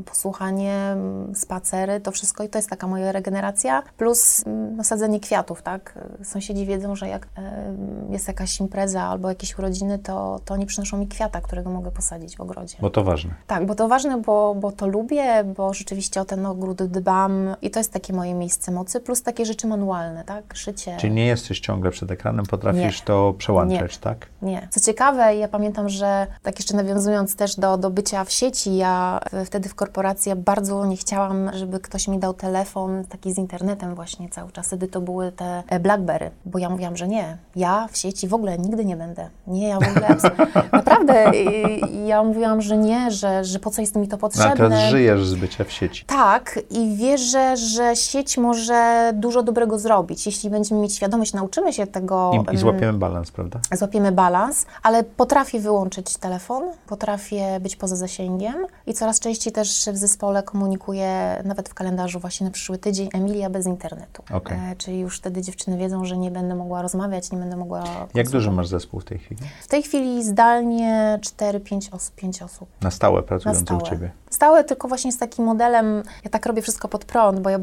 posłuchanie, spacery, to wszystko i to jest taka moja regeneracja, plus no, sadzenie kwiatów, tak? Sąsiedzi wiedzą, że jak e, jest jakaś impreza albo jakieś urodziny, to, to oni przynoszą mi kwiata, którego mogę posadzić w ogrodzie. Bo to ważne. Tak, bo to ważne, bo, bo to lubię, bo rzeczywiście o ten ogród dbam i to jest takie moje miejsce mocy, plus takie rzeczy manualne, tak? Szycie. Czyli nie jesteś ciągle przed ekranem, potrafisz Nie. to przełączać, tak? Nie. Co ciekawe, ja pamiętam, że tak jeszcze nawiązując też do, do bycia w sieci, ja w- wtedy w korporacji ja bardzo nie chciałam, żeby ktoś mi dał telefon taki z internetem właśnie cały czas. Wtedy to były te e, Blackberry, bo ja mówiłam, że nie. Ja w sieci w ogóle nigdy nie będę. Nie, ja w ogóle naprawdę. Ja mówiłam, że nie, że, że po co jest mi to No, potrzebne. ale teraz żyjesz z bycia w sieci. Tak, i wierzę, że sieć może dużo dobrego zrobić. Jeśli będziemy mieć świadomość, nauczymy się tego. I, I em, złapiemy balans, prawda? złapiemy balans, ale potrafię wyłączyć telefon, potrafię być poza zasięgiem i coraz częściej też w zespole komunikuję, nawet w kalendarzu właśnie na przyszły tydzień, Emilia bez internetu. Okej. E, czyli już wtedy dziewczyny wiedzą, że nie będę mogła rozmawiać, nie będę mogła... Jak duży masz zespół w tej chwili? W tej chwili zdalnie 4-5 osób, 5 osób. Na stałe Na pracujące stałe. u Ciebie. Stałe tylko właśnie z takim modelem, ja tak robię wszystko pod prąd, bo ja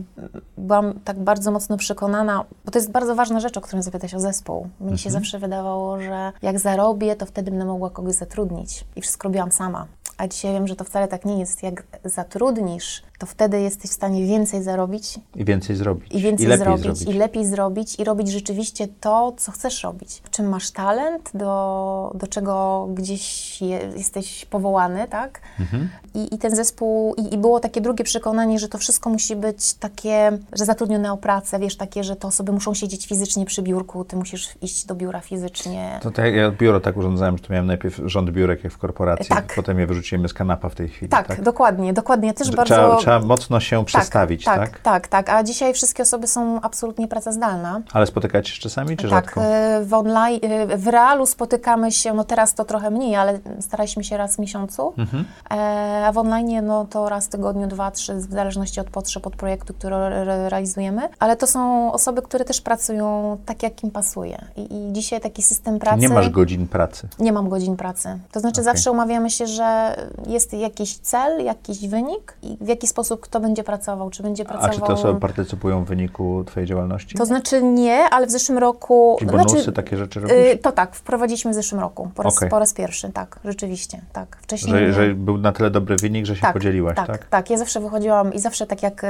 byłam tak bardzo mocno przekonana, bo to jest bardzo ważna rzecz, o którą zapytać o zespół. Mnie się zawsze wydawało, że jak zarobię, to wtedy będę mogła kogoś zatrudnić i wszystko robiłam sama. A dzisiaj wiem, że to wcale tak nie jest. Jak zatrudnisz, to wtedy jesteś w stanie więcej zarobić I więcej zrobić. i więcej lepiej zrobić, zrobić. i lepiej zrobić, i robić rzeczywiście to, co chcesz robić. W czym masz talent, do, do czego gdzieś je, jesteś powołany, tak? Mhm. I, I ten zespół, i, i było takie drugie przekonanie, że to wszystko musi być takie, że zatrudnione o pracę, wiesz, takie, że te osoby muszą siedzieć fizycznie przy biurku, ty musisz iść do biura fizycznie. To tak, ja biuro tak urządzałem, że to miałem najpierw rząd biurek jak w korporacji, Tak. potem je wyrzuciłem z kanapa w tej chwili. Tak, dokładnie, dokładnie. Ja też Że bardzo... Trzeba, trzeba mocno się przestawić, tak? tak, tak, tak. A dzisiaj wszystkie osoby są absolutnie praca zdalna. Ale spotykacie się czasami, czy tak, rzadko? e, w online, e, w realu spotykamy się, no teraz to trochę mniej, ale staraliśmy się raz w miesiącu, Mhm. e, a w online no to raz w tygodniu, dwa, trzy, w zależności od potrzeb, od projektu, który re- realizujemy, ale to są osoby, które też pracują tak, jak im pasuje I, i dzisiaj taki system pracy... Nie masz godzin pracy. Nie mam godzin pracy. To znaczy Okej. zawsze umawiamy się, że jest jakiś cel, jakiś wynik i w jaki sposób kto będzie pracował, czy będzie A pracował... czy te osoby partycypują w wyniku Twojej działalności? To znaczy nie, ale w zeszłym roku... Czyli bonusy, znaczy, takie rzeczy robisz? y, to tak, wprowadziliśmy w zeszłym roku, po raz, Okej. po raz pierwszy, tak, rzeczywiście, tak. Wcześniej że, nie. że był na tyle dobry wynik, że się tak, podzieliłaś, tak? tak? Tak, Ja zawsze wychodziłam i zawsze tak jak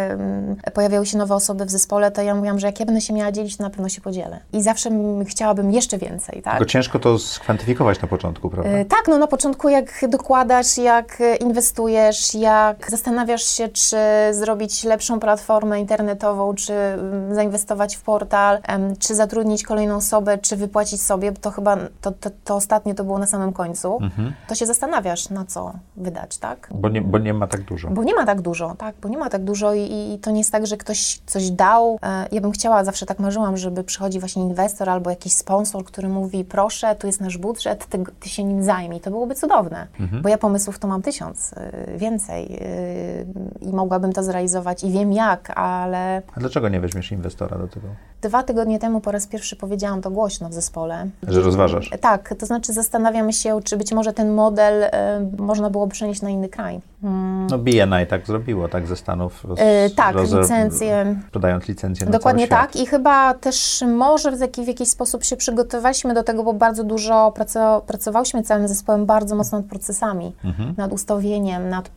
pojawiały się nowe osoby w zespole, to ja mówiłam, że jak ja będę się miała dzielić, to na pewno się podzielę. I zawsze chciałabym jeszcze więcej, tak? Tylko ciężko to skwantyfikować na początku, prawda? Y, Tak, no na początku jak dokładasz, jak y, inwestujesz, jak zastanawiasz się, czy zrobić lepszą platformę internetową, czy mm, zainwestować w portal, czy zatrudnić kolejną osobę, czy wypłacić sobie, to chyba to, to, to ostatnie to było na samym końcu, Mhm. to się zastanawiasz, na co wydać, tak? Bo, nie, bo nie ma tak dużo. Bo nie ma tak dużo, tak, bo nie ma tak dużo i, i to nie jest tak, że ktoś coś dał. E, Ja bym chciała, zawsze tak marzyłam, żeby przychodzi właśnie inwestor albo jakiś sponsor, który mówi, proszę, tu jest nasz budżet, ty, ty się nim zajmij. To byłoby cudowne, bo ja pomysłów to mam tysiąc, y, więcej y, i mogłabym to zrealizować i wiem jak, ale A dlaczego nie weźmiesz inwestora do tego? Dwa tygodnie temu po raz pierwszy powiedziałam to głośno w zespole. Że rozważasz? Tak, to znaczy zastanawiamy się, czy być może ten model y, można byłoby przenieść na inny kraj. Mm. No BNI tak zrobiło, tak ze Stanów. Roz, Y, tak, rozer- licencje. Sprzedając licencje na Dokładnie tak i chyba też może w jakiś, w jakiś sposób się przygotowaliśmy do tego, bo bardzo dużo praco, pracowałyśmy całym zespołem bardzo mocno nad procesami, Mhm. nad ustawieniem, nad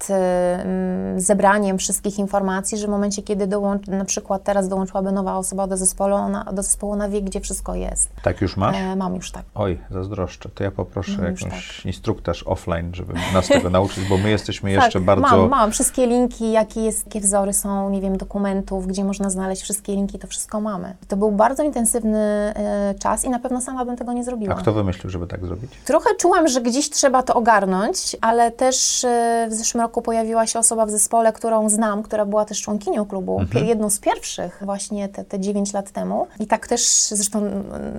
y, zebraniem wszystkich informacji, że w momencie, kiedy dołącz, na przykład teraz dołączyłaby nowa osoba do zespołu, zespole, ona, do zespołu, gdzie wszystko jest. Tak już masz? E, mam już tak. Oj, zazdroszczę. To ja poproszę Mam jakąś tak. instruktaż offline, żeby nas tego nauczyć, bo my jesteśmy jeszcze tak, bardzo... mam, mam. Wszystkie linki, jakie, jest, jakie wzory są, nie wiem, dokumentów, gdzie można znaleźć wszystkie linki, to wszystko mamy. To był bardzo intensywny e, czas i na pewno sama bym tego nie zrobiła. A kto wymyślił, żeby tak zrobić? Trochę czułam, że gdzieś trzeba to ogarnąć, ale też e, w zeszłym roku pojawiła się osoba w zespole, którą znam, która była też członkinią klubu, pie- jedną z pierwszych właśnie te, te 9 lat temu. I tak też zresztą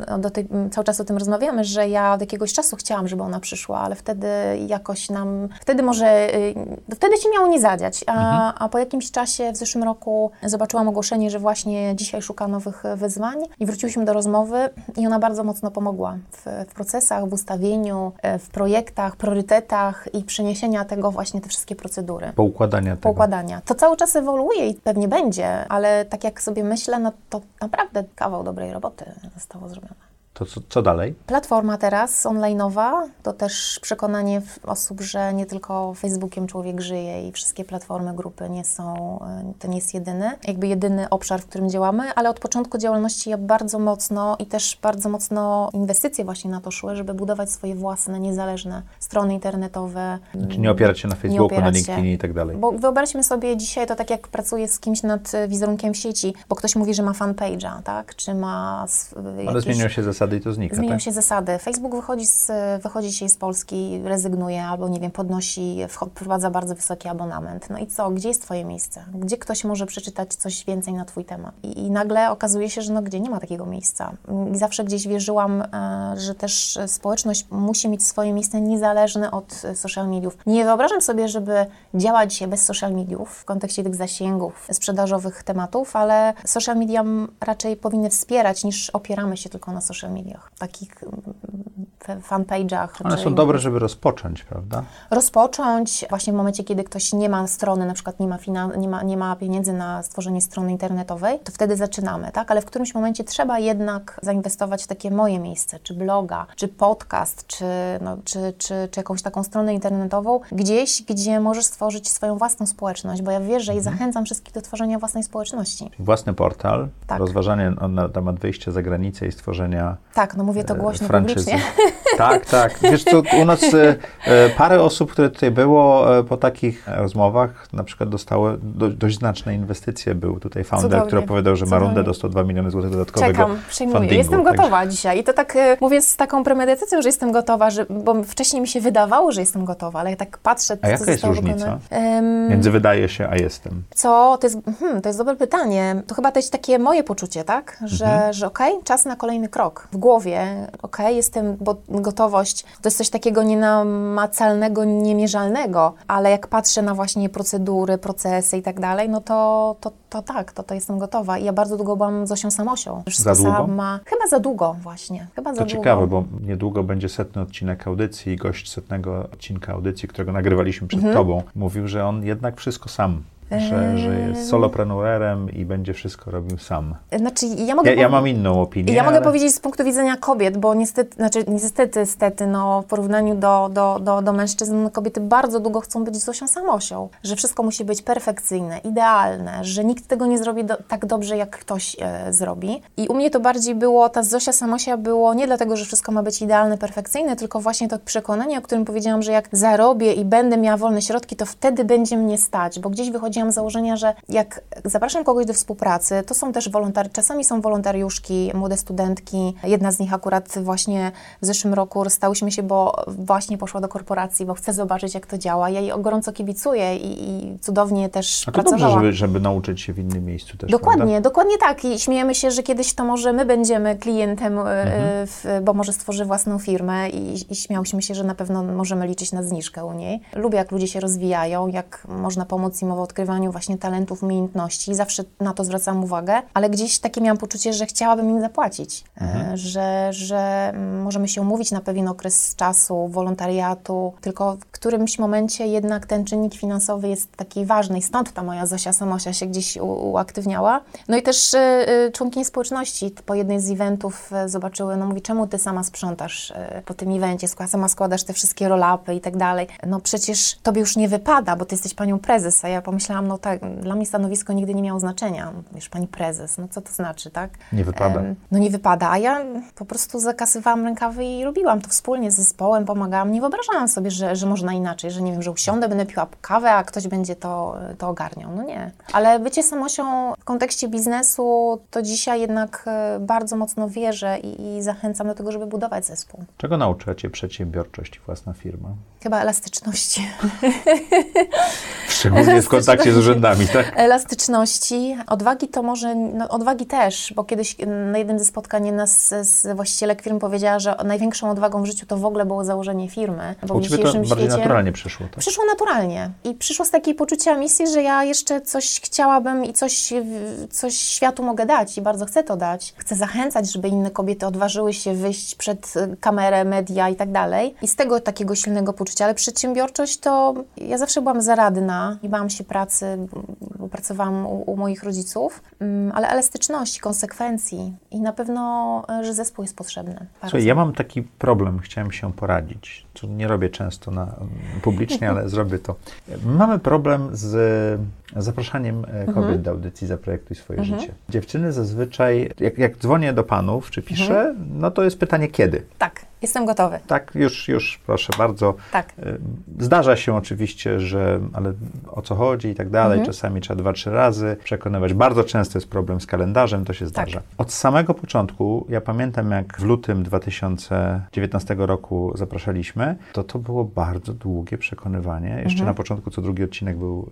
no, do tej, cały czas o tym rozmawiamy, że ja od jakiegoś czasu chciałam, żeby ona przyszła, ale wtedy jakoś nam, wtedy może, y, wtedy się miało nie zadziać, a, a po jakimś czasie w zeszłym roku zobaczyłam ogłoszenie, że właśnie dzisiaj szuka nowych wyzwań i wróciłyśmy do rozmowy i ona bardzo mocno pomogła w, w procesach, w ustawieniu, e, w projektach, priorytetach i przeniesienia tego właśnie te wszystkie procedury. Poukładania tego. Poukładania. To cały czas ewoluuje i pewnie będzie, ale tak jak sobie myślę, no to naprawdę kawał dobrej roboty zostało zrobione. To co, co dalej? Platforma teraz online'owa to też przekonanie osób, że nie tylko Facebookiem człowiek żyje i wszystkie platformy, grupy nie są, e, to nie jest jedyny, jakby jedyny obszar, w którym działamy, ale od początku działalności ja bardzo mocno i też bardzo mocno inwestycje właśnie na to szły, żeby budować swoje własne, niezależne strony internetowe. Czy nie opierać się na Facebooku, na. LinkedInie i tak dalej? Bo wyobraźmy sobie dzisiaj to tak jak pracuję z kimś nad e, wizerunkiem w sieci, bo ktoś mówi, że ma fanpage'a, tak? Czy ma s- Ale jakieś... zmienią się zasady i to znika, Zmieniają tak? się zasady. Facebook wychodzi, z, wychodzi dzisiaj z Polski, rezygnuje albo, nie wiem, podnosi, wprowadza bardzo wysoki abonament. No i co? Gdzie jest Twoje miejsce? Gdzie ktoś może przeczytać coś więcej na Twój temat? I, i nagle okazuje się, że no gdzie nie ma takiego miejsca. I zawsze gdzieś wierzyłam, e, że też społeczność musi mieć swoje miejsce niezależne od social mediów. Nie wyobrażam sobie, żeby działać dzisiaj bez social mediów w kontekście tych zasięgów, sprzedażowych tematów, ale social media raczej powinny wspierać niż opieramy się tylko na social mediach, takich mm, fanpage'ach. One czy- są dobre, żeby rozpocząć, prawda? rozpocząć właśnie w momencie, kiedy ktoś nie ma strony, na przykład nie ma, finan- nie ma, nie ma pieniędzy na stworzenie strony internetowej, to wtedy zaczynamy, tak? Ale w którymś momencie trzeba jednak zainwestować w takie moje miejsce, czy bloga, czy podcast, czy, no, czy, czy, czy jakąś taką stronę internetową, gdzieś, gdzie możesz stworzyć swoją własną społeczność, bo ja wierzę i zachęcam wszystkich do tworzenia własnej społeczności. Własny portal, Tak. rozważanie na- na temat wyjścia za granicę i stworzenia Tak, no mówię to głośno, franczyzy. publicznie. Tak, tak. Wiesz co, u nas e, e, parę osób, które tutaj było e, po takich rozmowach, na przykład dostały do, dość znaczne inwestycje. Był tutaj founder, Cudownie. który opowiadał, że ma Cudownie. rundę, dostał 2 miliony złotych dodatkowego Czekam, przyjmuję. fundingu. Jestem Także- gotowa dzisiaj. I to tak e, mówię z taką premedytacją, że jestem gotowa, że, bo wcześniej mi się wydawało, że jestem gotowa, ale ja tak patrzę, A jaka co jest różnica? Między wydaje się, a jestem. Co? To jest, hmm, to jest dobre pytanie. To chyba też takie moje poczucie, tak? Że, Mhm. że okej, czas na kolejny krok. W głowie, okej, jestem, bo gotowość to jest coś takiego nienamacalnego, niemierzalnego, ale jak patrzę na właśnie procedury, procesy i tak dalej, no to, to, to tak, to, to jestem gotowa. I ja bardzo długo byłam Zosią Samosią. Wszystko Za długo? Sama. Chyba za długo właśnie. Chyba za To długo. ciekawe, bo niedługo będzie setny odcinek audycji i gość setnego odcinka audycji, którego nagrywaliśmy przed Mhm. tobą, mówił, że on jednak wszystko sam. Że, że jest solopreneurerem i będzie wszystko robił sam. Znaczy, ja mogę Ja, ja mam inną opinię. Ja mogę ale... powiedzieć z punktu widzenia kobiet, bo niestety, znaczy niestety, stety, no, w porównaniu do, do, do, do mężczyzn, no, kobiety bardzo długo chcą być Zosią Samosią, że wszystko musi być perfekcyjne, idealne, że nikt tego nie zrobi do, tak dobrze, jak ktoś e, zrobi. I u mnie to bardziej było, ta Zosia Samosia było nie dlatego, że wszystko ma być idealne, perfekcyjne, tylko właśnie to przekonanie, o którym powiedziałam, że jak zarobię i będę miała wolne środki, to wtedy będzie mnie stać, bo gdzieś wychodziłam z założenia, że jak zapraszam kogoś do współpracy, to są też wolontari, czasami są wolontariuszki, młode studentki. Jedna z nich akurat właśnie w zeszłym roku rozstałyśmy się, bo właśnie poszła do korporacji, bo chce zobaczyć, jak to działa. Ja jej gorąco kibicuję i, i cudownie też A to pracowała. dobrze, żeby, żeby nauczyć się w innym miejscu też, Dokładnie, prawda? dokładnie tak. I śmiejemy się, że kiedyś to może my będziemy klientem, e, Mhm. w, bo może stworzy własną firmę i, i śmiałyśmy się, że na pewno możemy liczyć na zniżkę u niej. Lubię, jak ludzie się rozwijają, jak można pomóc im w odkrywaniu właśnie talentów, umiejętności. Zawsze na to zwracam uwagę, ale gdzieś takie miałam poczucie, że chciałabym im zapłacić, e, że, że mm, możemy się umówić na pewien okres czasu, wolontariatu, tylko w którymś momencie jednak ten czynnik finansowy jest taki ważny i stąd ta moja Zosia Samosia się gdzieś uaktywniała. No i też y, y, członkini społeczności po jednej z eventów zobaczyły, no mówi, czemu ty sama sprzątasz po tym evencie, sama składasz te wszystkie roll-upy i tak dalej. No przecież tobie już nie wypada, bo ty jesteś panią prezes, a ja pomyślałam, powiedziałam, no tak, dla mnie stanowisko nigdy nie miało znaczenia. Wiesz, pani prezes, no co to znaczy, tak? Nie wypada. No nie wypada, a ja po prostu zakasywałam rękawy i robiłam to wspólnie z zespołem, pomagałam. Nie wyobrażałam sobie, że, że można inaczej, że nie wiem, że usiądę, będę piła kawę, a ktoś będzie to, to ogarniał. No nie. Ale bycie samosią w kontekście biznesu, to dzisiaj jednak e, bardzo mocno wierzę i, i zachęcam do tego, żeby budować zespół. Czego nauczyła Cię przedsiębiorczość i własna firma? Chyba elastyczności. Szczególnie w kontakcie z urzędami, tak? Elastyczności, odwagi to może, no odwagi też, bo kiedyś na jednym ze spotkań nas z właścicielek firm powiedziała, że największą odwagą w życiu to w ogóle było założenie firmy. Bo U Ciebie to bardziej świecie naturalnie przyszło, tak? przyszło naturalnie i przyszło z takiej poczucia misji, że ja jeszcze coś chciałabym i coś, coś światu mogę dać i bardzo chcę to dać. Chcę zachęcać, żeby inne kobiety odważyły się wyjść przed y, kamerę, media i tak dalej. I z tego takiego silnego poczucia, ale przedsiębiorczość to ja zawsze byłam zaradna i bałam się pracy, bo pracowałam u, u moich rodziców, Mm, ale elastyczności, konsekwencji i na pewno, y, że zespół jest potrzebny. Słuchaj, ja mam taki problem, chciałem się poradzić, co nie robię często na, publicznie, ale zrobię to. Mamy problem z zapraszaniem e, kobiet Mhm. do audycji Zaprojektuj swoje życie. Dziewczyny zazwyczaj, jak, jak dzwonię do panów, czy piszę, Mhm. no to jest pytanie kiedy. Tak, jestem gotowy. Tak, już, już, proszę bardzo. Tak. E, Zdarza się oczywiście, że ale o co chodzi i tak dalej. Mhm. Czasami trzeba dwa, trzy razy przekonywać. Bardzo często jest problem z kalendarzem, to się Tak. zdarza. Od samego początku, ja pamiętam jak w lutym 2019 roku zapraszaliśmy, to to było bardzo długie przekonywanie. Jeszcze Mhm. na początku co drugi odcinek był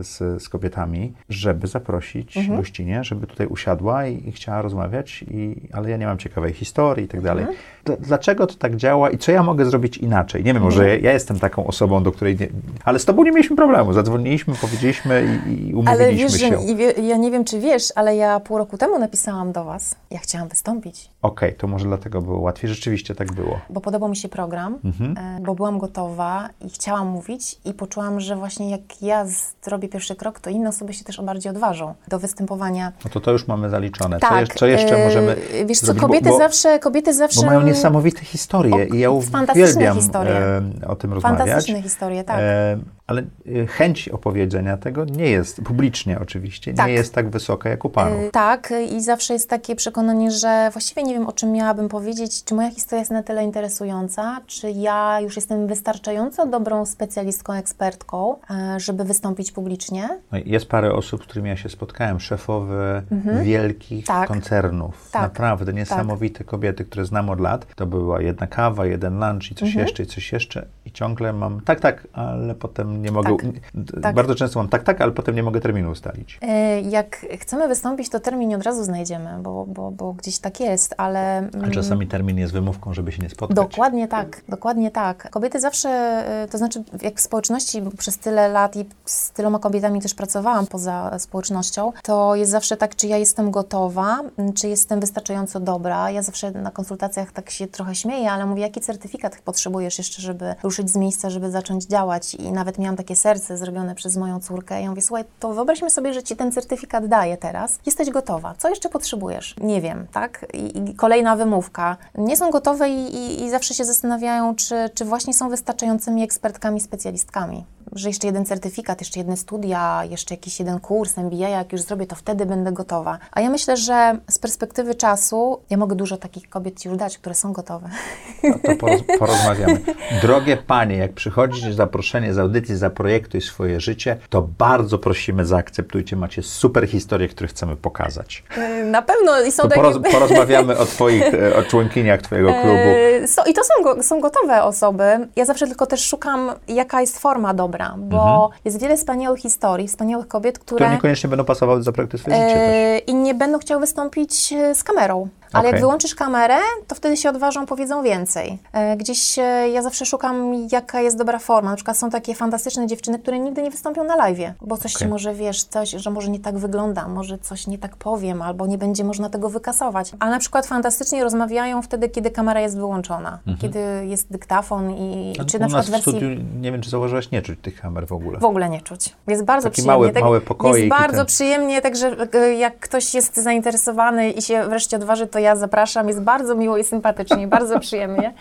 e, z, z kobietami, żeby zaprosić Mhm. gościnie, żeby tutaj usiadła i, i chciała rozmawiać, i, ale ja nie mam ciekawej historii i tak dalej. Mhm. Dl- Dlaczego to tak działa i co ja mogę zrobić inaczej? Nie wiem, może Mhm. ja, jestem taką osobą, do której nie... Ale z tobą nie mieliśmy problemu. Zadzwoniliśmy, powiedzieliśmy i, i umówiliśmy Ale wiesz, że się. wie, ja nie wiem, czy wiesz, ale ja pół roku temu napisałam do Was. Ja chciałam wystąpić, Okej, to może dlatego było łatwiej. Rzeczywiście tak było. bo podobał mi się program, Mhm. e, bo byłam gotowa i chciałam mówić i poczułam, że właśnie jak ja zrobię pierwszy krok, to inne osoby się też bardziej odważą do występowania. No to to już mamy zaliczone. tak. Co, jeszcze, co jeszcze możemy Wiesz co, zrobić? kobiety bo, zawsze, kobiety zawsze... bo mają niesamowite historie O, i ja uwielbiam historie. e, o tym rozmawiać. Fantastyczne historie, tak. E, ale e, chęć opowiedzenia tego nie jest, publicznie oczywiście, Tak. nie jest tak wysoka jak u panów. Y, Tak, y, i zawsze jest takie przekonanie, że właściwie nie wiem, o czym miałabym powiedzieć, czy moja historia jest na tyle interesująca, czy ja już jestem wystarczająco dobrą specjalistką, ekspertką, e, żeby wystąpić publicznie. No Jest parę osób, z którymi ja się spotkałem, wielkich Mhm. Tak. koncernów. Tak. Naprawdę niesamowite kobiety, które znam od lat. To była jedna kawa, jeden lunch i coś Mhm. jeszcze, i coś jeszcze. Ciągle mam tak, tak, ale potem nie mogę. Tak. Tak. Bardzo często mam tak, tak, ale potem nie mogę terminu ustalić. E, Jak chcemy wystąpić, to termin nie od razu znajdziemy, bo, bo, bo gdzieś tak jest, ale... A mm, czasami termin jest wymówką, żeby się nie spotkać. Dokładnie tak, dokładnie tak. Kobiety zawsze, y, to znaczy jak w społeczności bo przez tyle lat i z tyloma kobietami też pracowałam poza społecznością, to jest zawsze tak, czy ja jestem gotowa, czy jestem wystarczająco dobra. Ja zawsze na konsultacjach tak się trochę śmieję, ale mówię, jaki certyfikat potrzebujesz jeszcze, żeby ruszyć z miejsca, żeby zacząć działać i nawet miałam takie serce zrobione przez moją córkę. Ja mówię, słuchaj, to wyobraźmy sobie, że ci ten certyfikat daję teraz. Jesteś gotowa. Co jeszcze potrzebujesz? Nie wiem, tak? I, i kolejna wymówka. Nie są gotowe i, i, i zawsze się zastanawiają, czy, czy właśnie są wystarczającymi ekspertkami, specjalistkami. Że jeszcze jeden certyfikat, jeszcze jedne studia, jeszcze jakiś jeden kurs MBA, jak już zrobię, to wtedy będę gotowa. A ja myślę, że z perspektywy czasu ja mogę dużo takich kobiet Ci już dać, które są gotowe. No to poroz, porozmawiamy. Drogie panie, jak przychodzi zaproszenie z audycji Zaprojektuj swoje życie, to bardzo prosimy, zaakceptujcie. Macie super historie, które chcemy pokazać. Na pewno i są To takie... poroz, porozmawiamy o twoich, e, o członkiniach twojego klubu. E, So, I to są, go, są gotowe osoby. Ja zawsze tylko też szukam, jaka jest forma dobra, bo jest wiele wspaniałych historii, wspaniałych kobiet, które, Które niekoniecznie będą pasowały do Zaprojektuj swoje życie też. i nie będą chciały wystąpić e, z kamerą. Ale Okej. jak wyłączysz kamerę, to wtedy się odważą, powiedzą więcej. E, Gdzieś e, ja zawsze szukam, jaka jest dobra forma. Na przykład są takie fantastyczne dziewczyny, które nigdy nie wystąpią na live, bo coś Okej. może, wiesz, coś, że może nie tak wygląda, może coś nie tak powiem, albo nie będzie można tego wykasować. A na przykład fantastycznie rozmawiają wtedy, kiedy kamera jest wyłączona, kiedy jest dyktafon i Ale czy na przykład w wersji studiu, nie wiem, czy zauważyłaś, nie czuć tych kamer w ogóle. w ogóle nie czuć. Jest bardzo Taki przyjemnie. mały- mały pokoik Jest i bardzo ten- przyjemnie, także e, jak ktoś jest zainteresowany i się wreszcie odważy, to ja zapraszam. Jest bardzo miło i sympatycznie, bardzo przyjemnie.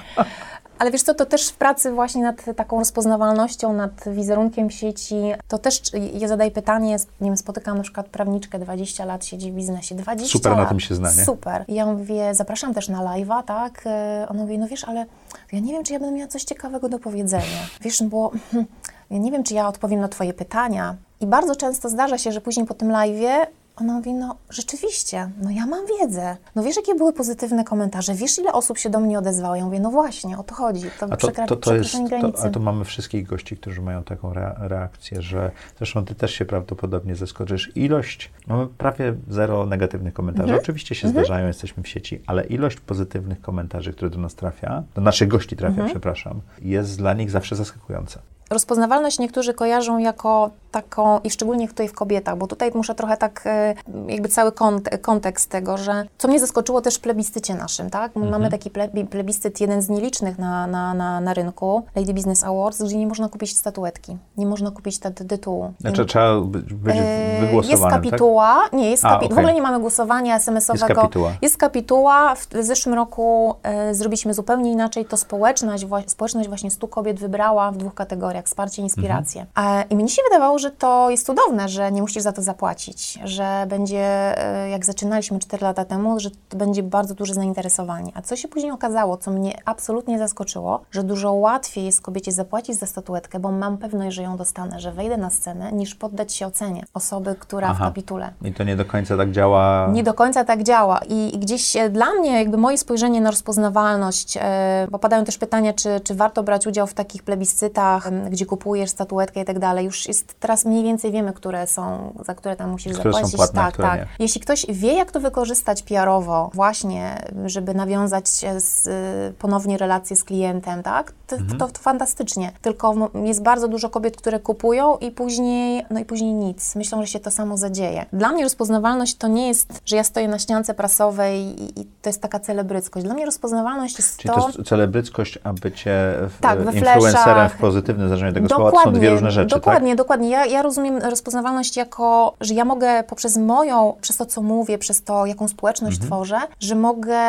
Ale wiesz co, to też w pracy właśnie nad taką rozpoznawalnością, nad wizerunkiem sieci, to też ja zadaję pytanie, nie wiem, spotykam na przykład prawniczkę, 20 lat siedzi w biznesie, 20 Super lat. na tym się zna, nie? Super. I ja mówię, zapraszam też na live'a, tak? E, Ona mówi, no wiesz, ale ja nie wiem, czy ja będę miała coś ciekawego do powiedzenia. Wiesz, bo ja nie wiem, czy ja odpowiem na twoje pytania. I bardzo często zdarza się, że później po tym live'ie ona mówi, no rzeczywiście, no ja mam wiedzę. No wiesz, jakie były pozytywne komentarze? Wiesz, ile osób się do mnie odezwało? Ja mówię, no właśnie, o to chodzi. To, A to, przekra- to, to jest, to, a to mamy wszystkich gości, którzy mają taką rea- reakcję, że zresztą ty też się prawdopodobnie zaskoczysz. Ilość, mamy prawie zero negatywnych komentarzy. Mhm. Oczywiście się zdarzają, jesteśmy w sieci, ale ilość pozytywnych komentarzy, które do nas trafia, do naszych gości trafia, Mhm. przepraszam, jest dla nich zawsze zaskakująca. Rozpoznawalność niektórzy kojarzą jako taką, i szczególnie tutaj w kobietach, bo tutaj muszę trochę tak, e, jakby cały kont- kontekst tego, że co mnie zaskoczyło też w plebiscycie naszym, tak? Mhm. Mamy taki ple- plebiscyt, jeden z nielicznych na, na, na, na rynku, Lady Business Awards, gdzie nie można kupić statuetki, nie można kupić ty- tytułu. Znaczy trzeba być, być E, wygłosowanym, Jest kapituła, nie, jest A, kapi- w ogóle nie mamy głosowania SMS-owego. Jest kapituła. Jest kapituła. W, zeszłym roku e, zrobiliśmy zupełnie inaczej. To społeczność, społeczność właśnie 100 kobiet wybrała w dwóch kategoriach, wsparcie i inspirację. Mhm. I mnie się wydawało, że to jest cudowne, że nie musisz za to zapłacić, że będzie, e, jak zaczynaliśmy 4 lata temu, że to będzie bardzo duże zainteresowanie. A co się później okazało, co mnie absolutnie zaskoczyło, że dużo łatwiej jest kobiecie zapłacić za statuetkę, bo mam pewność, że ją dostanę, że wejdę na scenę, niż poddać się ocenie osoby, która Aha. w kapitule. I to nie do końca tak działa. Nie do końca tak działa. I, gdzieś e, dla mnie, jakby moje spojrzenie na rozpoznawalność, e, bo padają też pytania, czy, czy warto brać udział w takich plebiscytach, gdzie kupujesz statuetkę i tak dalej. Już jest teraz mniej więcej wiemy, które są, za które tam musisz Które są zapłacić. płatne, a tak, tak. nie. Jeśli ktoś wie, jak to wykorzystać PR-owo, właśnie, żeby nawiązać się z, ponownie relacje z klientem, tak, to, Mhm. to, to fantastycznie. Tylko jest bardzo dużo kobiet, które kupują i później, no i później nic. Myślą, że się to samo zadzieje. Dla mnie rozpoznawalność to nie jest, że ja stoję na ściance prasowej i, i to jest taka celebryckość. Dla mnie rozpoznawalność jest Czyli to... to jest celebryckość, a bycie w, Tak, influencerem w pozytywnym znaczeniu tego słowa, to są dwie różne rzeczy, tak? Dokładnie, dokładnie. Ja, ja rozumiem rozpoznawalność jako, że ja mogę poprzez moją, przez to, co mówię, przez to, jaką społeczność Mhm. tworzę, że mogę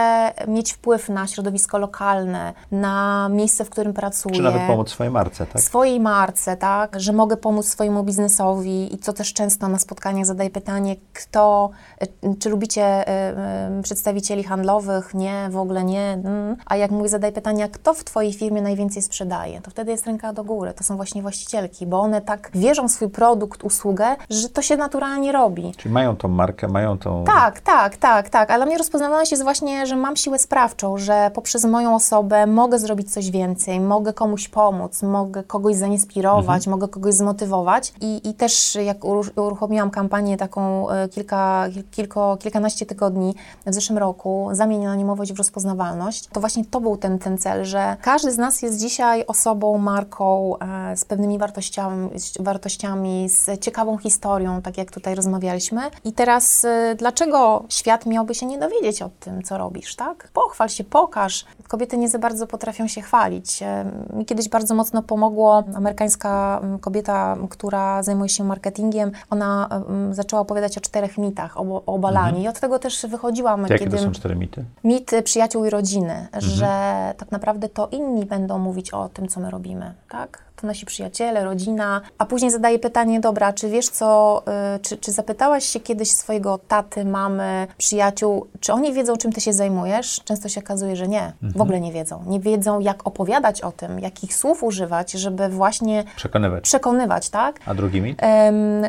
mieć wpływ na środowisko lokalne, na miejsce, w którym pracuję. Czy nawet pomóc swojej marce, tak? swojej marce, tak, że mogę pomóc swojemu biznesowi i co też często na spotkaniach zadaję pytanie, kto, y, czy lubicie y, y, przedstawicieli handlowych? Nie, w ogóle nie. Mm. A jak mówię, zadaję pytania, kto w Twojej firmie najwięcej sprzedaje? To wtedy jest ręka do góry, to są właśnie właścicielki, bo one tak wierzą w swój produkt, usługę, że to się naturalnie robi. Czyli mają tą markę, mają tą... Tak, tak, tak, tak. Ale dla mnie rozpoznawalność jest właśnie, że mam siłę sprawczą, że poprzez moją osobę mogę zrobić coś więcej, mogę komuś pomóc, mogę kogoś zainspirować, mogę kogoś zmotywować. I, i też jak uruch- uruchomiłam kampanię taką e, kilka, kil- kilko, kilkanaście tygodni w zeszłym roku, zamień anonimowość w rozpoznawalność, to właśnie to był ten, ten cel, że każdy z nas jest dzisiaj osobą, marką e, z pewnymi wartościami, z wartościami, z ciekawą historią, tak jak tutaj rozmawialiśmy. I teraz e, dlaczego świat miałby się nie dowiedzieć o tym, co robisz, tak? Pochwal się, pokaż. Kobiety nie za bardzo potrafią się chwalić. E, Mi kiedyś bardzo mocno pomogło amerykańska mm, kobieta, która zajmuje się marketingiem. Ona mm, zaczęła opowiadać o czterech mitach, o, o obalaniu. I od tego też wychodziłam, Jakie kiedy... to są cztery mity? Mit przyjaciół i rodziny, że tak naprawdę to inni będą mówić o tym, co my robimy, tak? To nasi przyjaciele, rodzina, a później zadaje pytanie, dobra, czy wiesz co, y, czy, czy zapytałaś się kiedyś swojego taty, mamy, przyjaciół, czy oni wiedzą, czym ty się zajmujesz? Często się okazuje, że nie, w ogóle nie wiedzą. Nie wiedzą, jak opowiadać o tym, jakich słów używać, żeby właśnie Przekonywać. przekonywać, tak? A drugi mit?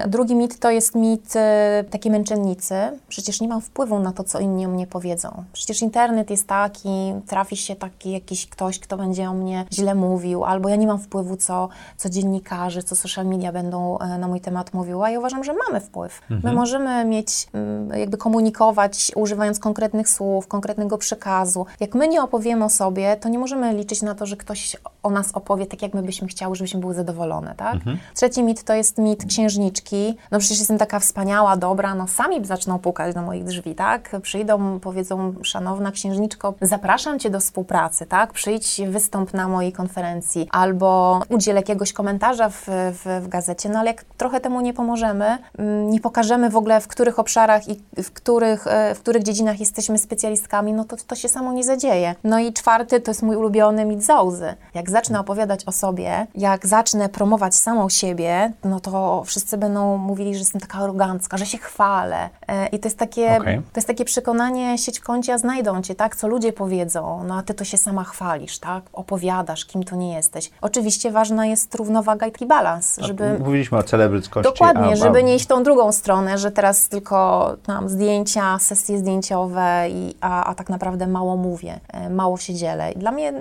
Drugi mit to jest mit e, takiej męczennicy. Przecież nie mam wpływu na to, co inni o mnie powiedzą. Przecież internet jest taki, trafi się taki jakiś ktoś, kto będzie o mnie źle mówił, albo ja nie mam wpływu, co, co dziennikarze, co social media będą e, na mój temat mówiły. A ja uważam, że mamy wpływ. My możemy mieć, mm, jakby komunikować, używając konkretnych słów, konkretnego przekazu. Jak my nie opowiemy o sobie, to nie możemy liczyć na to, że ktoś o nas opowie tak, jak my byśmy chciały, żebyśmy były zadowolone, tak? Trzeci mit to jest mit księżniczki. No przecież jestem taka wspaniała, dobra, no sami zaczną pukać do moich drzwi, tak? Przyjdą, powiedzą, szanowna księżniczko, zapraszam Cię do współpracy, tak? Przyjdź, wystąp na mojej konferencji, albo udziel jakiegoś komentarza w, w, w gazecie, no ale jak trochę temu nie pomożemy, mm, nie pokażemy w ogóle, w których obszarach i w których, e, w których dziedzinach jesteśmy specjalistkami, no to to się samo nie zadzieje. No i czwarty to jest mój ulubiony mit Zauzy. Jak zacznę opowiadać o sobie, jak zacznę promować samą siebie, no to wszyscy będą mówili, że jestem taka arogancka, że się chwalę. E, I to jest takie, Okej. to jest takie przekonanie, sieć kącie, a znajdą cię, tak? Co ludzie powiedzą, no a ty to się sama chwalisz, tak? Opowiadasz, kim to nie jesteś. Oczywiście ważna jest równowaga i taki balans, żeby... Mówiliśmy o celebryckości. Dokładnie, a, żeby nie iść tą drugą stronę, że teraz tylko mam zdjęcia, sesje zdjęciowe, i, a, a tak naprawdę mało mówię, e, mało się dzielę. I dla mnie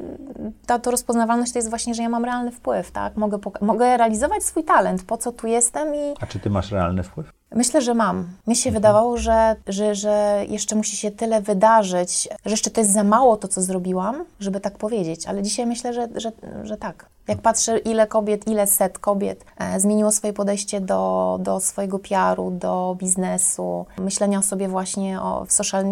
ta to rozpoznawalność to jest właśnie, że ja mam realny wpływ, tak? Mogę, mogę realizować swój talent, po co tu jestem i A czy ty masz realny wpływ? Myślę, że mam. Mi się wydawało, że, że, że jeszcze musi się tyle wydarzyć, że jeszcze to jest za mało to, co zrobiłam, żeby tak powiedzieć, ale dzisiaj myślę, że, że, że tak. Jak patrzę, ile kobiet, ile set kobiet e, zmieniło swoje podejście do, do swojego PR-u, do biznesu, myślenia o sobie właśnie o, w, social,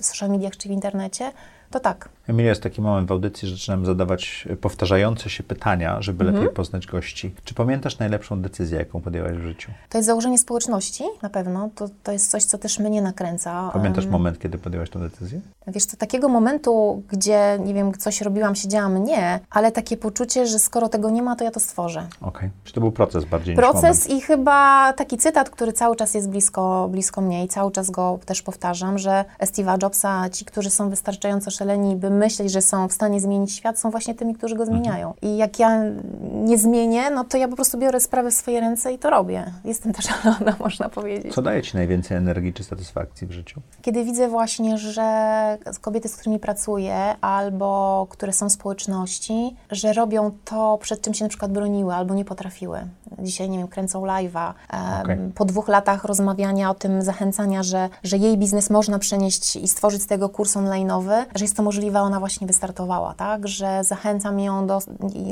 w social mediach czy w internecie, to tak. Emilia, jest taki moment w audycji, że zaczynam zadawać powtarzające się pytania, żeby Mhm. lepiej poznać gości. Czy pamiętasz najlepszą decyzję, jaką podjęłaś w życiu? To jest założenie społeczności, na pewno. To, to jest coś, co też mnie nakręca. Pamiętasz Em, moment, kiedy podjęłaś tę decyzję? Wiesz, to takiego momentu, gdzie, nie wiem, coś robiłam, siedziałam, nie, ale takie poczucie, że skoro tego nie ma, to ja to stworzę. Okej. Czy to był proces bardziej Proces i chyba taki cytat, który cały czas jest blisko, blisko mnie i cały czas go też powtarzam, że Steve'a Jobsa, ci, którzy są wystarczająco szaleni, by myśleć, że są w stanie zmienić świat, są właśnie tymi, którzy go zmieniają. I jak ja nie zmienię, no to ja po prostu biorę sprawy w swoje ręce i to robię. Jestem też szalona, można powiedzieć. Co daje ci najwięcej energii czy satysfakcji w życiu? Kiedy widzę właśnie, że kobiety, z którymi pracuję, albo które są w społeczności, że robią to, przed czym się na przykład broniły, albo nie potrafiły. Dzisiaj, nie wiem, kręcą live'a. em, Okej. Po dwóch latach rozmawiania o tym, zachęcania, że, że jej biznes można przenieść i stworzyć z tego kurs online'owy, że jest to możliwe, ona właśnie wystartowała, tak? Że zachęcam ją do,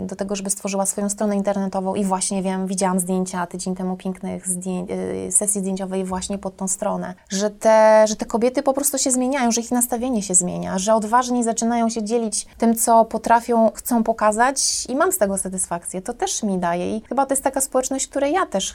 do tego, żeby stworzyła swoją stronę internetową i właśnie, wiem, widziałam zdjęcia tydzień temu pięknych zdję- y, sesji zdjęciowej właśnie pod tą stronę, że te, że te kobiety po prostu się zmieniają, że ich nastawienie się zmienia, że odważni zaczynają się dzielić tym, co potrafią, chcą pokazać i mam z tego satysfakcję. To też mi daje i chyba to jest taka społeczność, której ja też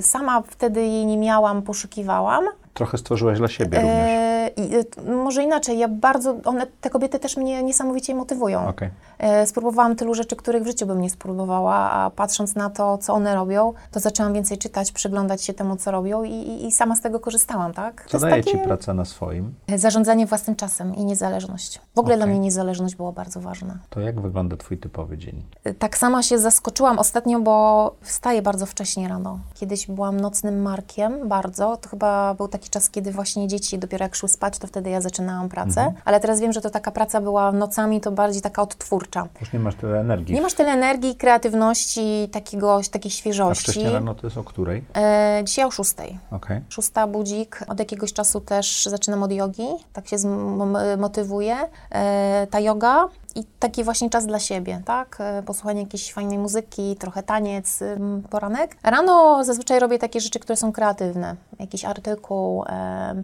sama wtedy jej nie miałam, poszukiwałam. Trochę stworzyłaś dla siebie również. E, i, e, może inaczej, ja bardzo, one, te kobiety też mnie niesamowicie motywują. Okej. E, Spróbowałam tylu rzeczy, których w życiu bym nie spróbowała, a patrząc na to, co one robią, to zaczęłam więcej czytać, przyglądać się temu, co robią i, i, i sama z tego korzystałam, tak? Co daje ci praca na swoim? zarządzanie własnym czasem i niezależność. W ogóle dla Okej. mnie niezależność była bardzo ważna. To jak wygląda twój typowy dzień? E, Tak sama się zaskoczyłam ostatnio, bo wstaję bardzo wcześnie rano. Kiedyś byłam nocnym markiem, bardzo. To chyba był taki czas, kiedy właśnie dzieci dopiero jak szły spać, to wtedy ja zaczynałam pracę. Ale teraz wiem, że to taka praca była nocami, to bardziej taka odtwórcza. Już nie masz tyle energii. Nie masz tyle energii, kreatywności, takiego, takiej A świeżości. wcześniej rano to jest o której? E, dzisiaj o szóstej. Okej. Szósta budzik. Od jakiegoś czasu też zaczynam od jogi. Tak się motywuję. E, ta yoga i taki właśnie czas dla siebie, tak? E, Posłuchanie jakiejś fajnej muzyki, trochę taniec, poranek. Rano zazwyczaj robię takie rzeczy, które są kreatywne. Jakiś artykuł,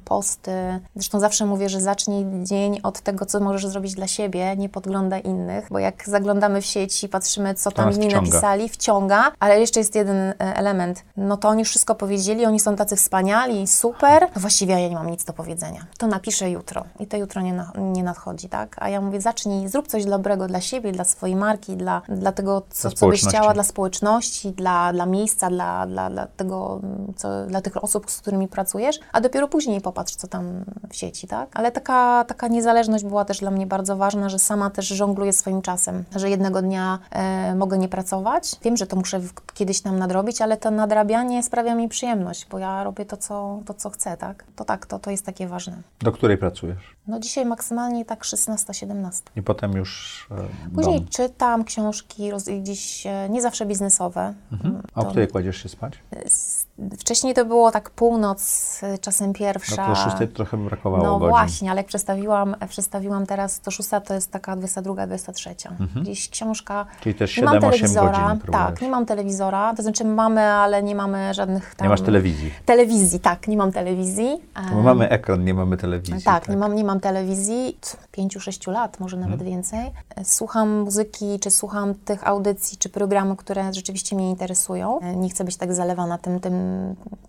posty. Zresztą zawsze mówię, że zacznij dzień od tego, co możesz zrobić dla siebie, nie podglądaj innych, bo jak zaglądamy w sieci, patrzymy, co tam inni napisali, wciąga, ale jeszcze jest jeden e, element. No to oni już wszystko powiedzieli, oni są tacy wspaniali, super. No właściwie ja nie mam nic do powiedzenia. To napiszę jutro i to jutro nie, na, nie nadchodzi, tak? A ja mówię, zacznij, zrób coś dobrego dla siebie, dla swojej marki, dla, dla tego, co, Dla co byś chciała, dla społeczności, dla, dla miejsca, dla, dla, dla tego, co, dla tych osób, z którymi pracujesz, a dopiero później popatrz, co tam w sieci, tak? Ale taka, taka niezależność była też dla mnie bardzo ważna, że sama też żongluję swoim czasem, że jednego dnia e, mogę nie pracować. Wiem, że to muszę kiedyś tam nadrobić, ale to nadrabianie sprawia mi przyjemność, bo ja robię to, co, to, co chcę, tak? To tak, to, to jest takie ważne. Do której pracujesz? No dzisiaj maksymalnie tak 16-17. I potem już już e, Później dom? czytam książki, roz, gdzieś e, nie zawsze biznesowe. Mhm. A o której kładziesz się spać? s- Wcześniej to było tak północ, e, czasem No pierwsza. to o szóstej trochę brakowało No godzin. właśnie, ale jak przestawiłam, przestawiłam teraz, to szósta to jest taka 22, 23. Gdzieś książka. Czyli też nie mam 7-8 telewizora. godzin. Tak, nie mam telewizora. To znaczy mamy, ale nie mamy żadnych tam... Nie masz telewizji. Telewizji, tak, nie mam telewizji. Bo mamy ekran, nie mamy telewizji. tak, Nie, mam, nie mam telewizji. T- Pięciu, sześciu lat, może nawet Mhm. więcej. E, Słucham muzyki, czy słucham tych audycji, czy programów, które rzeczywiście mnie interesują. E, Nie chcę być tak zalewana tym, tym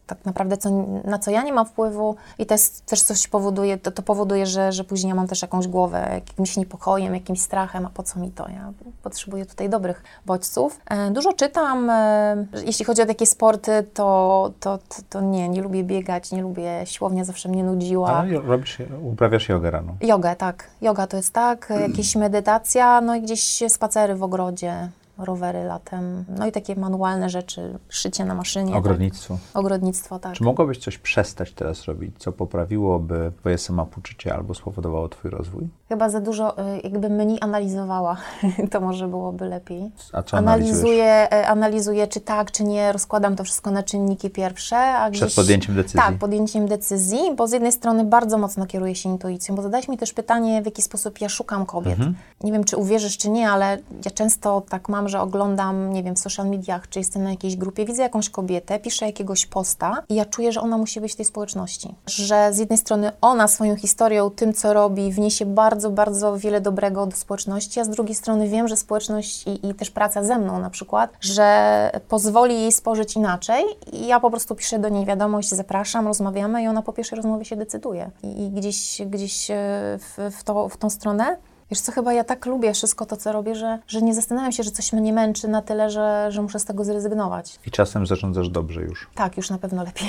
tak naprawdę, co, na co ja nie mam wpływu i to jest też coś powoduje, to, to powoduje, że, że później ja mam też jakąś głowę jakimś niepokojem, jakimś strachem, a po co mi to? Ja potrzebuję tutaj dobrych bodźców. E, Dużo czytam. e, Jeśli chodzi o takie sporty, to, to, to, to nie, nie lubię biegać, nie lubię, siłownia zawsze mnie nudziła. Ale robisz, uprawiasz jogę rano. Jogę, tak. Yoga to jest tak, jakieś medytacja, no i gdzieś spacery w ogrodzie, rowery latem, no i takie manualne rzeczy, szycie na maszynie. Ogrodnictwo. Tak. Ogrodnictwo, tak. Czy mogłabyś coś przestać teraz robić, co poprawiłoby twoje samopoczucie albo spowodowało twój rozwój? Chyba za dużo, y, jakby mniej analizowała, to może byłoby lepiej. A co? Analizuję, y, analizuję, czy tak, czy nie, rozkładam to wszystko na czynniki pierwsze. A Przed gdzieś, podjęciem decyzji. Tak, podjęciem decyzji, bo z jednej strony bardzo mocno kieruję się intuicją, bo zadałeś mi też pytanie, w jaki sposób ja szukam kobiet. Mhm. Nie wiem, czy uwierzysz, czy nie, ale ja często tak mam, że oglądam, nie wiem, w social mediach, czy jestem na jakiejś grupie, widzę jakąś kobietę, piszę jakiegoś posta i ja czuję, że ona musi być w tej społeczności. Że z jednej strony ona swoją historią, tym, co robi, wniesie bardzo, bardzo wiele dobrego do społeczności, a z drugiej strony wiem, że społeczność i, i też praca ze mną na przykład, że pozwoli jej spojrzeć inaczej i ja po prostu piszę do niej wiadomość, zapraszam, rozmawiamy i ona po pierwszej rozmowie się decyduje. I, i gdzieś, gdzieś e, w, w, to, w tą stronę. Wiesz co, chyba ja tak lubię wszystko to, co robię, że, że nie zastanawiam się, że coś mnie męczy na tyle, że, że muszę z tego zrezygnować. I czasem zarządzasz dobrze już. Tak, już na pewno lepiej.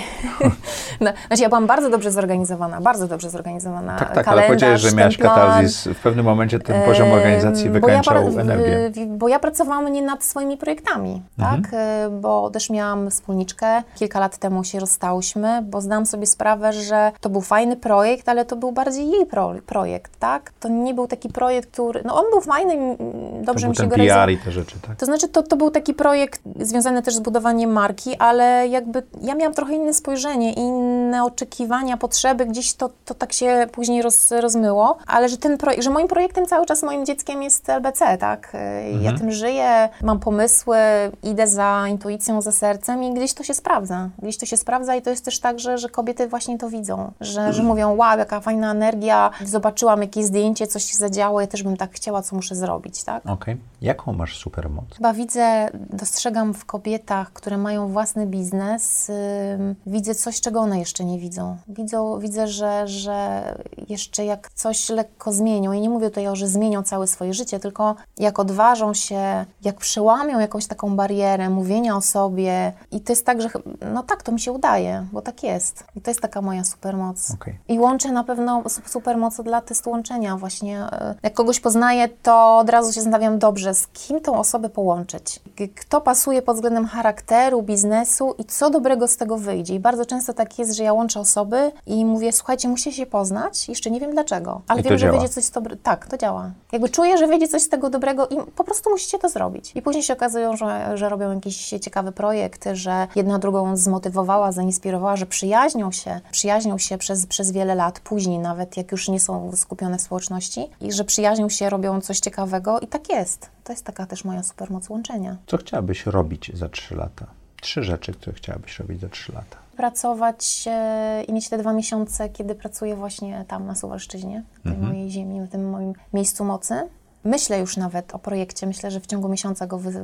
no, znaczy ja byłam bardzo dobrze zorganizowana, bardzo dobrze zorganizowana. Tak, tak, ale Kalendarz, powiedziałeś, że miałaś plan. katarzis. W pewnym momencie ten poziom organizacji Em, bo ja wykańczał energię. w- Bo ja pracowałam nie nad swoimi projektami, Mhm. tak? E, Bo też miałam wspólniczkę. Kilka lat temu się rozstałyśmy, bo zdałam sobie sprawę, że to był fajny projekt, ale to był bardziej jej pro, projekt, tak? To nie był taki projekt, który... No on był fajny, m, To dobrze był mi się go PR i te rzeczy, tak? To znaczy, to, to był taki projekt związany też z budowaniem marki, ale jakby ja miałam trochę inne spojrzenie, inne oczekiwania, potrzeby, gdzieś to, to tak się później roz, rozmyło, ale że ten projekt, że moim projektem cały czas moim dzieckiem jest LBC, tak? Ja Mhm. tym żyję, mam pomysły, idę za intuicją, za sercem i gdzieś to się sprawdza. Gdzieś to się sprawdza i to jest też tak, że, że kobiety właśnie to widzą, że, że mówią, wow, jaka fajna energia, zobaczyłam jakieś zdjęcie, coś się zadziało, ja też bym tak chciała, co muszę zrobić, tak? Okej. Jaką masz supermoc? Chyba widzę, dostrzegam w kobietach, które mają własny biznes, ym, widzę coś, czego one jeszcze nie widzą. Widzą, widzę, że, że jeszcze jak coś lekko zmienią, i nie mówię tutaj o, że zmienią całe swoje życie, tylko jak odważą się, jak przełamią jakąś taką barierę mówienia o sobie i to jest tak, że no tak, to mi się udaje, bo tak jest. I to jest taka moja supermoc. Okej. I łączę na pewno su- supermoc od lat jest łączenia właśnie. Jak kogoś poznaję, to od razu się zastanawiam dobrze, z kim tą osobę połączyć. Kto pasuje pod względem charakteru, biznesu i co dobrego z tego wyjdzie. I bardzo często tak jest, że ja łączę osoby i mówię, słuchajcie, musicie się poznać, jeszcze nie wiem dlaczego, ale I wiem, że działa. wyjdzie coś dobrego. Tak, to działa. Jakby czuję, że wyjdzie coś z tego dobrego i po prostu musicie to zrobić. I później się okazują, że, że robią jakiś ciekawy projekt, że jedna drugą zmotywowała, zainspirowała, że przyjaźnią się, przyjaźnią się przez, przez wiele lat, później nawet, jak już nie są skupione w społeczności i że przyjaźnią się, robią coś ciekawego i tak jest. To jest taka też moja supermoc łączenia. Co chciałabyś robić za 3 lata? Trzy rzeczy, które chciałabyś robić za 3 lata. Pracować e, i mieć te dwa miesiące, kiedy pracuję właśnie tam na Suwalszczyźnie, w tej mojej ziemi, w tym moim miejscu mocy. Myślę już nawet o projekcie, myślę, że w ciągu miesiąca go wy, wy,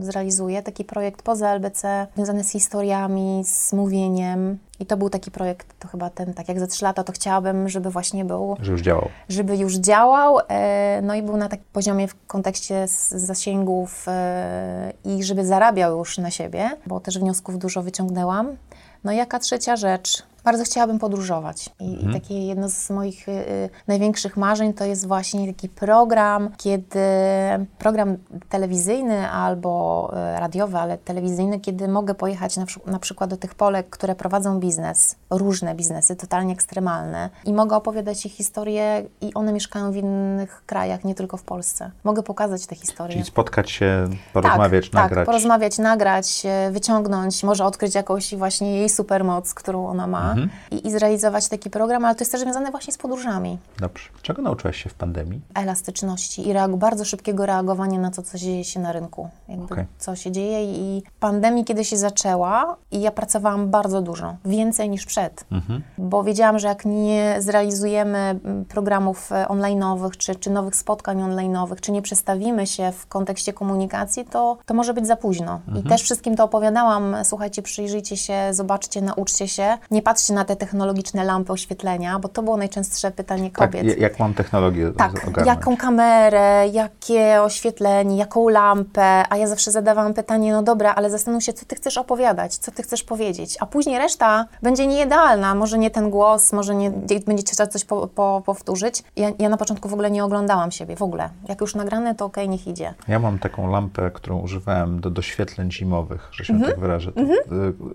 zrealizuję. Taki projekt poza LBC, związany z historiami, z mówieniem. I to był taki projekt, to chyba ten, tak jak za trzy lata, to chciałabym, żeby właśnie był Że już działał. żeby już działał, e, no i był na takim poziomie w kontekście zasięgów e, i żeby zarabiał już na siebie, bo też wniosków dużo wyciągnęłam. No i jaka trzecia rzecz? Bardzo chciałabym podróżować i, i takie jedno z moich y, y, największych marzeń to jest właśnie taki program, kiedy program telewizyjny albo y, radiowy, ale telewizyjny, kiedy mogę pojechać na, na przykład do tych Polek, które prowadzą biznes, różne biznesy, totalnie ekstremalne i mogę opowiadać ich historie i one mieszkają w innych krajach, nie tylko w Polsce. Mogę pokazać te historie. Czyli spotkać się, porozmawiać, tak, nagrać. Tak, porozmawiać, nagrać, e, wyciągnąć, może odkryć jakąś właśnie jej supermoc, którą ona ma Mhm. i, i zrealizować taki program, ale to jest też związane właśnie z podróżami. Dobrze. Czego nauczyłaś się w pandemii? Elastyczności i reag- bardzo szybkiego reagowania na to, co dzieje się na rynku. Jakby Okej. co się dzieje i pandemii, kiedy się zaczęła i ja pracowałam bardzo dużo, więcej niż przed, Mhm. bo wiedziałam, że jak nie zrealizujemy programów e, online'owych, czy, czy nowych spotkań online'owych, czy nie przestawimy się w kontekście komunikacji, to, to może być za późno. Mhm. I też wszystkim to opowiadałam, słuchajcie, przyjrzyjcie się, zobaczcie, nauczcie się, nie patrzcie na te technologiczne lampy oświetlenia, bo to było najczęstsze pytanie Tak, kobiet. j- jak mam technologię Tak, ogarnąć? jaką kamerę, jakie oświetlenie, jaką lampę, a ja zawsze zadawałam pytanie, no dobra, ale zastanów się, co ty chcesz opowiadać, co ty chcesz powiedzieć, a później reszta będzie nieidealna, może nie ten głos, może nie będzie trzeba coś po, po, powtórzyć. Ja, ja na początku w ogóle nie oglądałam siebie, w ogóle. Jak już nagrane, to okej, niech idzie. Ja mam taką lampę, którą używałem do doświetleń zimowych, że się Mhm. tak wyrażę. To, y,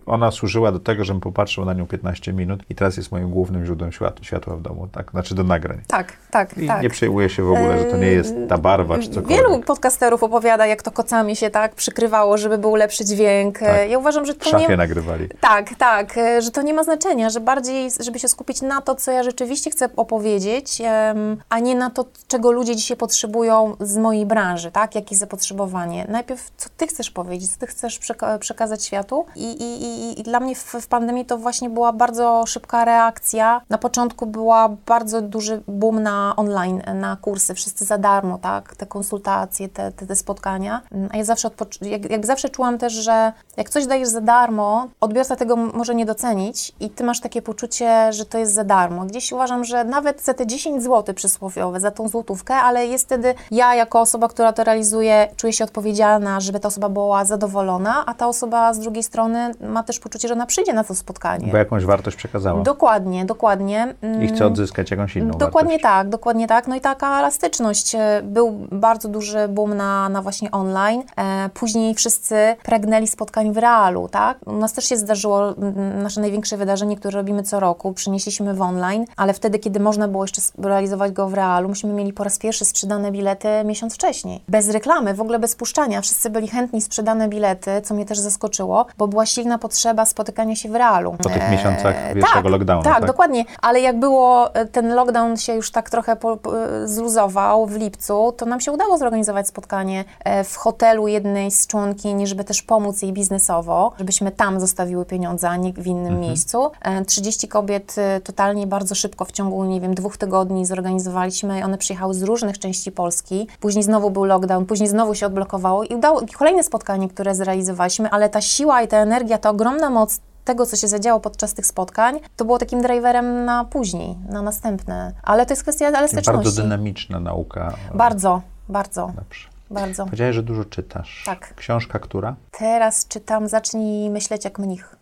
Ona służyła do tego, żebym popatrzył na nią 15 minut i teraz jest moim głównym źródłem światła, światła w domu, tak? Znaczy do nagrań. Tak, tak, I tak. nie przejmuję się w ogóle, że to nie jest ta barwa czy cokolwiek. Wielu podcasterów opowiada, jak to kocami się tak przykrywało, żeby był lepszy dźwięk. Tak. Ja uważam, że W to szafie nie... nagrywali. Tak, tak, e, że to nie ma znaczenia, że bardziej, żeby się skupić na to, co ja rzeczywiście chcę opowiedzieć, a nie na to, czego ludzie dzisiaj potrzebują z mojej branży, tak? Jakie zapotrzebowanie. Najpierw, co ty chcesz powiedzieć, co ty chcesz przeka- przekazać światu I, i, i, i dla mnie w, w pandemii to właśnie była bardzo szybka reakcja. Na początku była bardzo duży boom na online, na kursy, wszyscy za darmo, tak? Te konsultacje, te, te, te spotkania. A ja zawsze, jak, jakby zawsze czułam też, że jak coś dajesz za darmo, odbiorca tego może nie docenić i ty masz takie poczucie, że to jest za darmo. Gdzieś uważam, że nawet za te 10 zł przysłowiowe, za tą złotówkę, ale jest wtedy ja jako osoba, która to realizuje, czuję się odpowiedzialna, żeby ta osoba była zadowolona, a ta osoba z drugiej strony ma też poczucie, że ona przyjdzie na to spotkanie. Bo jakąś wartość przekazała. Dokładnie, dokładnie. Mm, I chce odzyskać jakąś inną Dokładnie wartość. tak, dokładnie tak. No i taka elastyczność. E, Był bardzo duży boom na, na właśnie online. E, później wszyscy pragnęli spotkań w realu, tak? U nas też się zdarzyło mm, nasze największe wydarzenie, które robimy co roku, przynieśliśmy w online, ale wtedy, kiedy można było jeszcze realizować go w realu, myśmy mieli po raz pierwszy sprzedane bilety miesiąc wcześniej. Bez reklamy, w ogóle bez puszczania. Wszyscy byli chętni sprzedane bilety, co mnie też zaskoczyło, bo była silna potrzeba spotykania się w realu. Po tych E, miesiącach pierwszego tak, lockdownu, Tak, tak? dokładnie. Ale jak było, e, ten lockdown się już tak trochę po, e, zluzował w lipcu, to nam się udało zorganizować spotkanie e, w hotelu jednej z członkiń, żeby też pomóc jej biznesowo, żebyśmy tam zostawiły pieniądze, a nie w innym Mhm. miejscu. E, 30 kobiet e, totalnie bardzo szybko, w ciągu, nie wiem, dwóch tygodni zorganizowaliśmy. One przyjechały z różnych części Polski. Później znowu był lockdown, później znowu się odblokowało i udało i kolejne spotkanie, które zrealizowaliśmy, ale ta siła i ta energia, ta ogromna moc tego, co się zadziało podczas tych spotkań, to było takim driverem na później, na następne. Ale to jest kwestia elastyczności. Bardzo dynamiczna nauka. Bardzo, bardzo, Dobrze. bardzo. Powiedziałeś, że dużo czytasz. Tak. Książka która? Teraz czytam Zacznij myśleć jak mnich.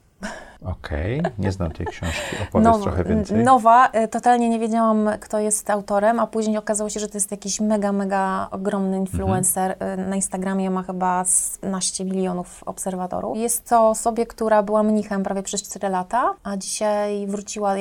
Okej, nie znam tej książki. Opowiedz trochę więcej. Nowa, y, totalnie nie wiedziałam, kto jest autorem, a później okazało się, że to jest jakiś mega, mega ogromny influencer. Mhm. Y, Na Instagramie ma chyba 12 milionów obserwatorów. Jest to osobie, która była mnichem prawie przez 4 lata, a dzisiaj wróciła,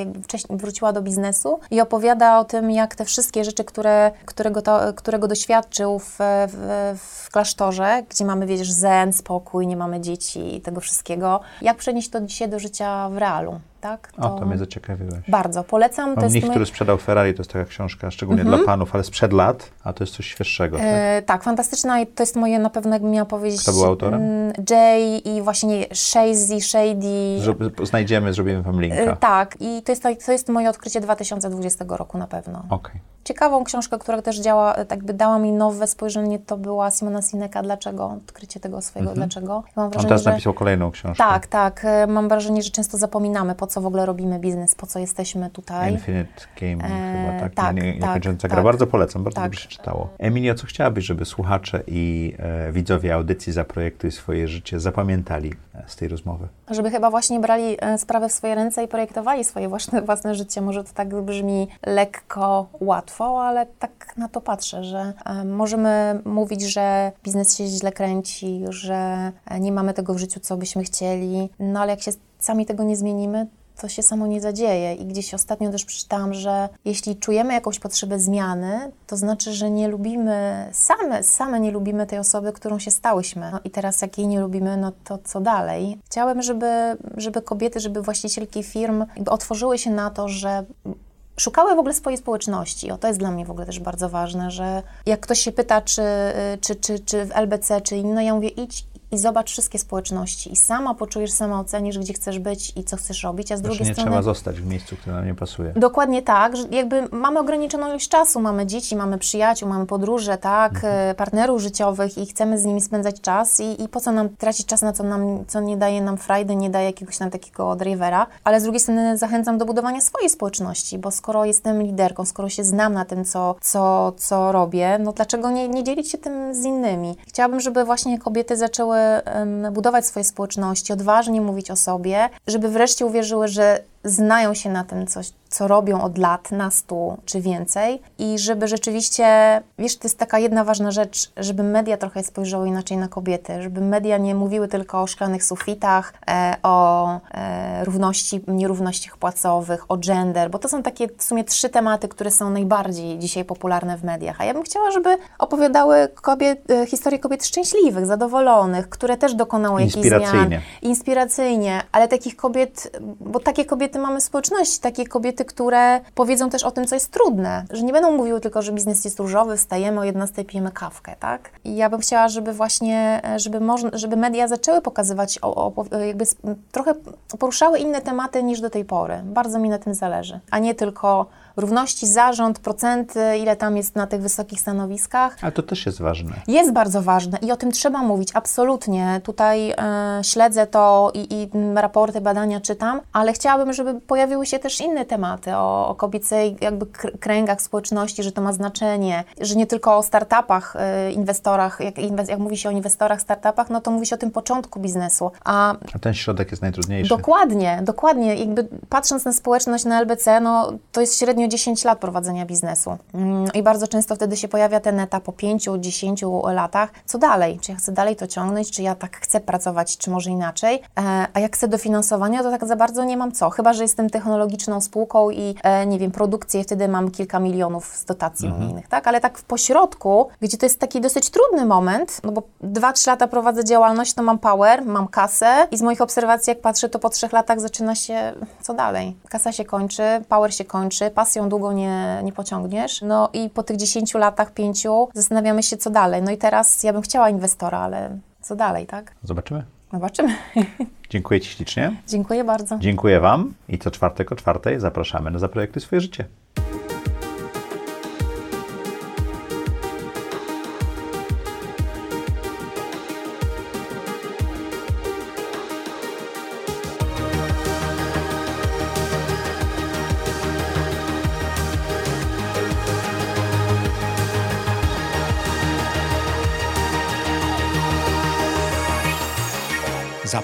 wróciła do biznesu i opowiada o tym, jak te wszystkie rzeczy, które, którego, to, którego doświadczył w, w, w klasztorze, gdzie mamy, wiesz, zen, spokój, nie mamy dzieci i tego wszystkiego, jak przenieść to dzisiaj do życia w realu, tak? O, to mnie zaciekawiłeś. Bardzo polecam. To Mam jest mnich, mój- który sprzedał Ferrari, to jest taka książka szczególnie dla panów, ale sprzed lat, a to jest coś świeższego. Tak? E, tak, fantastyczna i to jest moje, na pewno jakbym miała powiedzieć... Kto był autorem? mm, Jay i właśnie Shazy, Shady. Zro- Znajdziemy, zrobimy wam linka. E, tak, i to jest, to jest moje odkrycie 2020 roku na pewno. Okej. Ciekawą książkę, która też działa, e, tak by dała mi nowe spojrzenie, to była Simona Sineka. Dlaczego? Odkrycie tego swojego dlaczego. Ja mam On wrażenie, teraz że... napisał kolejną książkę. Tak, tak. e, Mam wrażenie, że często zapominamy, po co co w ogóle robimy biznes, po co jesteśmy tutaj. Infinite Game E, chyba, tak? tak, nie, nie, tak, niekończąca gra. tak. Bardzo polecam, bardzo Tak. dobrze się czytało. Emilio, co chciałabyś, żeby słuchacze i e, widzowie audycji Zaprojektuj swoje życie zapamiętali e, z tej rozmowy? Żeby chyba właśnie brali e, sprawę w swoje ręce i projektowali swoje własne, własne życie. Może to tak brzmi lekko, łatwo, ale tak na to patrzę, że e, możemy mówić, że biznes się źle kręci, że e, nie mamy tego w życiu, co byśmy chcieli, no ale jak się sami tego nie zmienimy, to się samo nie zadzieje. I gdzieś ostatnio też przeczytałam, że jeśli czujemy jakąś potrzebę zmiany, to znaczy, że nie lubimy, same, same nie lubimy tej osoby, którą się stałyśmy. No i teraz jak jej nie lubimy, no to co dalej? Chciałabym, żeby, żeby kobiety, żeby właścicielki firm otworzyły się na to, że szukały w ogóle swojej społeczności. O, to jest dla mnie w ogóle też bardzo ważne, że jak ktoś się pyta, czy, czy, czy, czy w LBC, czy inno, ja mówię, idź i zobacz wszystkie społeczności i sama poczujesz, sama ocenisz, gdzie chcesz być i co chcesz robić, a z drugiej nie strony... trzeba zostać w miejscu, które nam nie pasuje. Dokładnie tak, że jakby mamy ograniczoną ilość czasu, mamy dzieci, mamy przyjaciół, mamy podróże, tak, Mhm. e, partnerów życiowych i chcemy z nimi spędzać czas i, i po co nam tracić czas na co nam, co nie daje nam frajdy, nie daje jakiegoś tam takiego drivera, ale z drugiej strony zachęcam do budowania swojej społeczności, bo skoro jestem liderką, skoro się znam na tym, co, co, co robię, no dlaczego nie, nie dzielić się tym z innymi? Chciałabym, żeby właśnie kobiety zaczęły budować swoje społeczności, odważnie mówić o sobie, żeby wreszcie uwierzyły, że znają się na tym, coś, co robią od lat, nastu czy więcej. I żeby rzeczywiście, wiesz, to jest taka jedna ważna rzecz, żeby media trochę spojrzały inaczej na kobiety, żeby media nie mówiły tylko o szklanych sufitach, e, o e, równości, nierównościach płacowych, o gender, bo to są takie w sumie trzy tematy, które są najbardziej dzisiaj popularne w mediach, a ja bym chciała, żeby opowiadały kobiet, e, historie kobiet szczęśliwych, zadowolonych, które też dokonały jakichś zmian. Inspiracyjnie. inspiracyjnie, ale takich kobiet, bo takie kobiety mamy w społeczności, takie kobiety, które powiedzą też o tym, co jest trudne, że nie będą mówiły tylko, że biznes jest różowy, wstajemy o 11 pijemy kawkę, tak? I ja bym chciała, żeby właśnie, e, żeby, można, żeby media zaczęły pokazywać, o, o, jakby s- trochę poruszały inne tematy niż do tej pory. Bardzo mi na tym zależy, a nie tylko równości, zarząd, procenty, ile tam jest na tych wysokich stanowiskach. Ale to też jest ważne. Jest bardzo ważne i o tym trzeba mówić, absolutnie. Tutaj e, śledzę to i, i raporty, badania czytam, ale chciałabym, żeby pojawiły się też inne tematy o, o kobiecej jakby kr- kręgach społeczności, że to ma znaczenie, że nie tylko o startupach, e, inwestorach, jak, inwes- jak mówi się o inwestorach, startupach, no to mówi się o tym początku biznesu, a A ten środek jest najtrudniejszy. Dokładnie, dokładnie. Jakby patrząc na społeczność na LBC, no to jest średnio 10 lat prowadzenia biznesu. Mm, I bardzo często wtedy się pojawia ten etap po 5-10 latach. Co dalej? Czy ja chcę dalej to ciągnąć? Czy ja tak chcę pracować, czy może inaczej? E, a jak chcę dofinansowania, to tak za bardzo nie mam co. Chyba, że jestem technologiczną spółką i e, nie wiem, produkcję, wtedy mam kilka milionów z dotacji unijnych, tak? Ale tak w pośrodku, gdzie to jest taki dosyć trudny moment, no bo 2-3 lata prowadzę działalność, to mam power, mam kasę i z moich obserwacji, jak patrzę, to po trzech latach zaczyna się, co dalej? Kasa się kończy, power się kończy, długo nie, nie pociągniesz, no i po tych 10 latach, 5 zastanawiamy się, co dalej. No i teraz ja bym chciała inwestora, ale co dalej, tak? Zobaczymy. Zobaczymy. Dziękuję Ci ślicznie. Dziękuję bardzo. Dziękuję Wam i co czwartek o czwartej zapraszamy na Zaprojektuj swoje życie.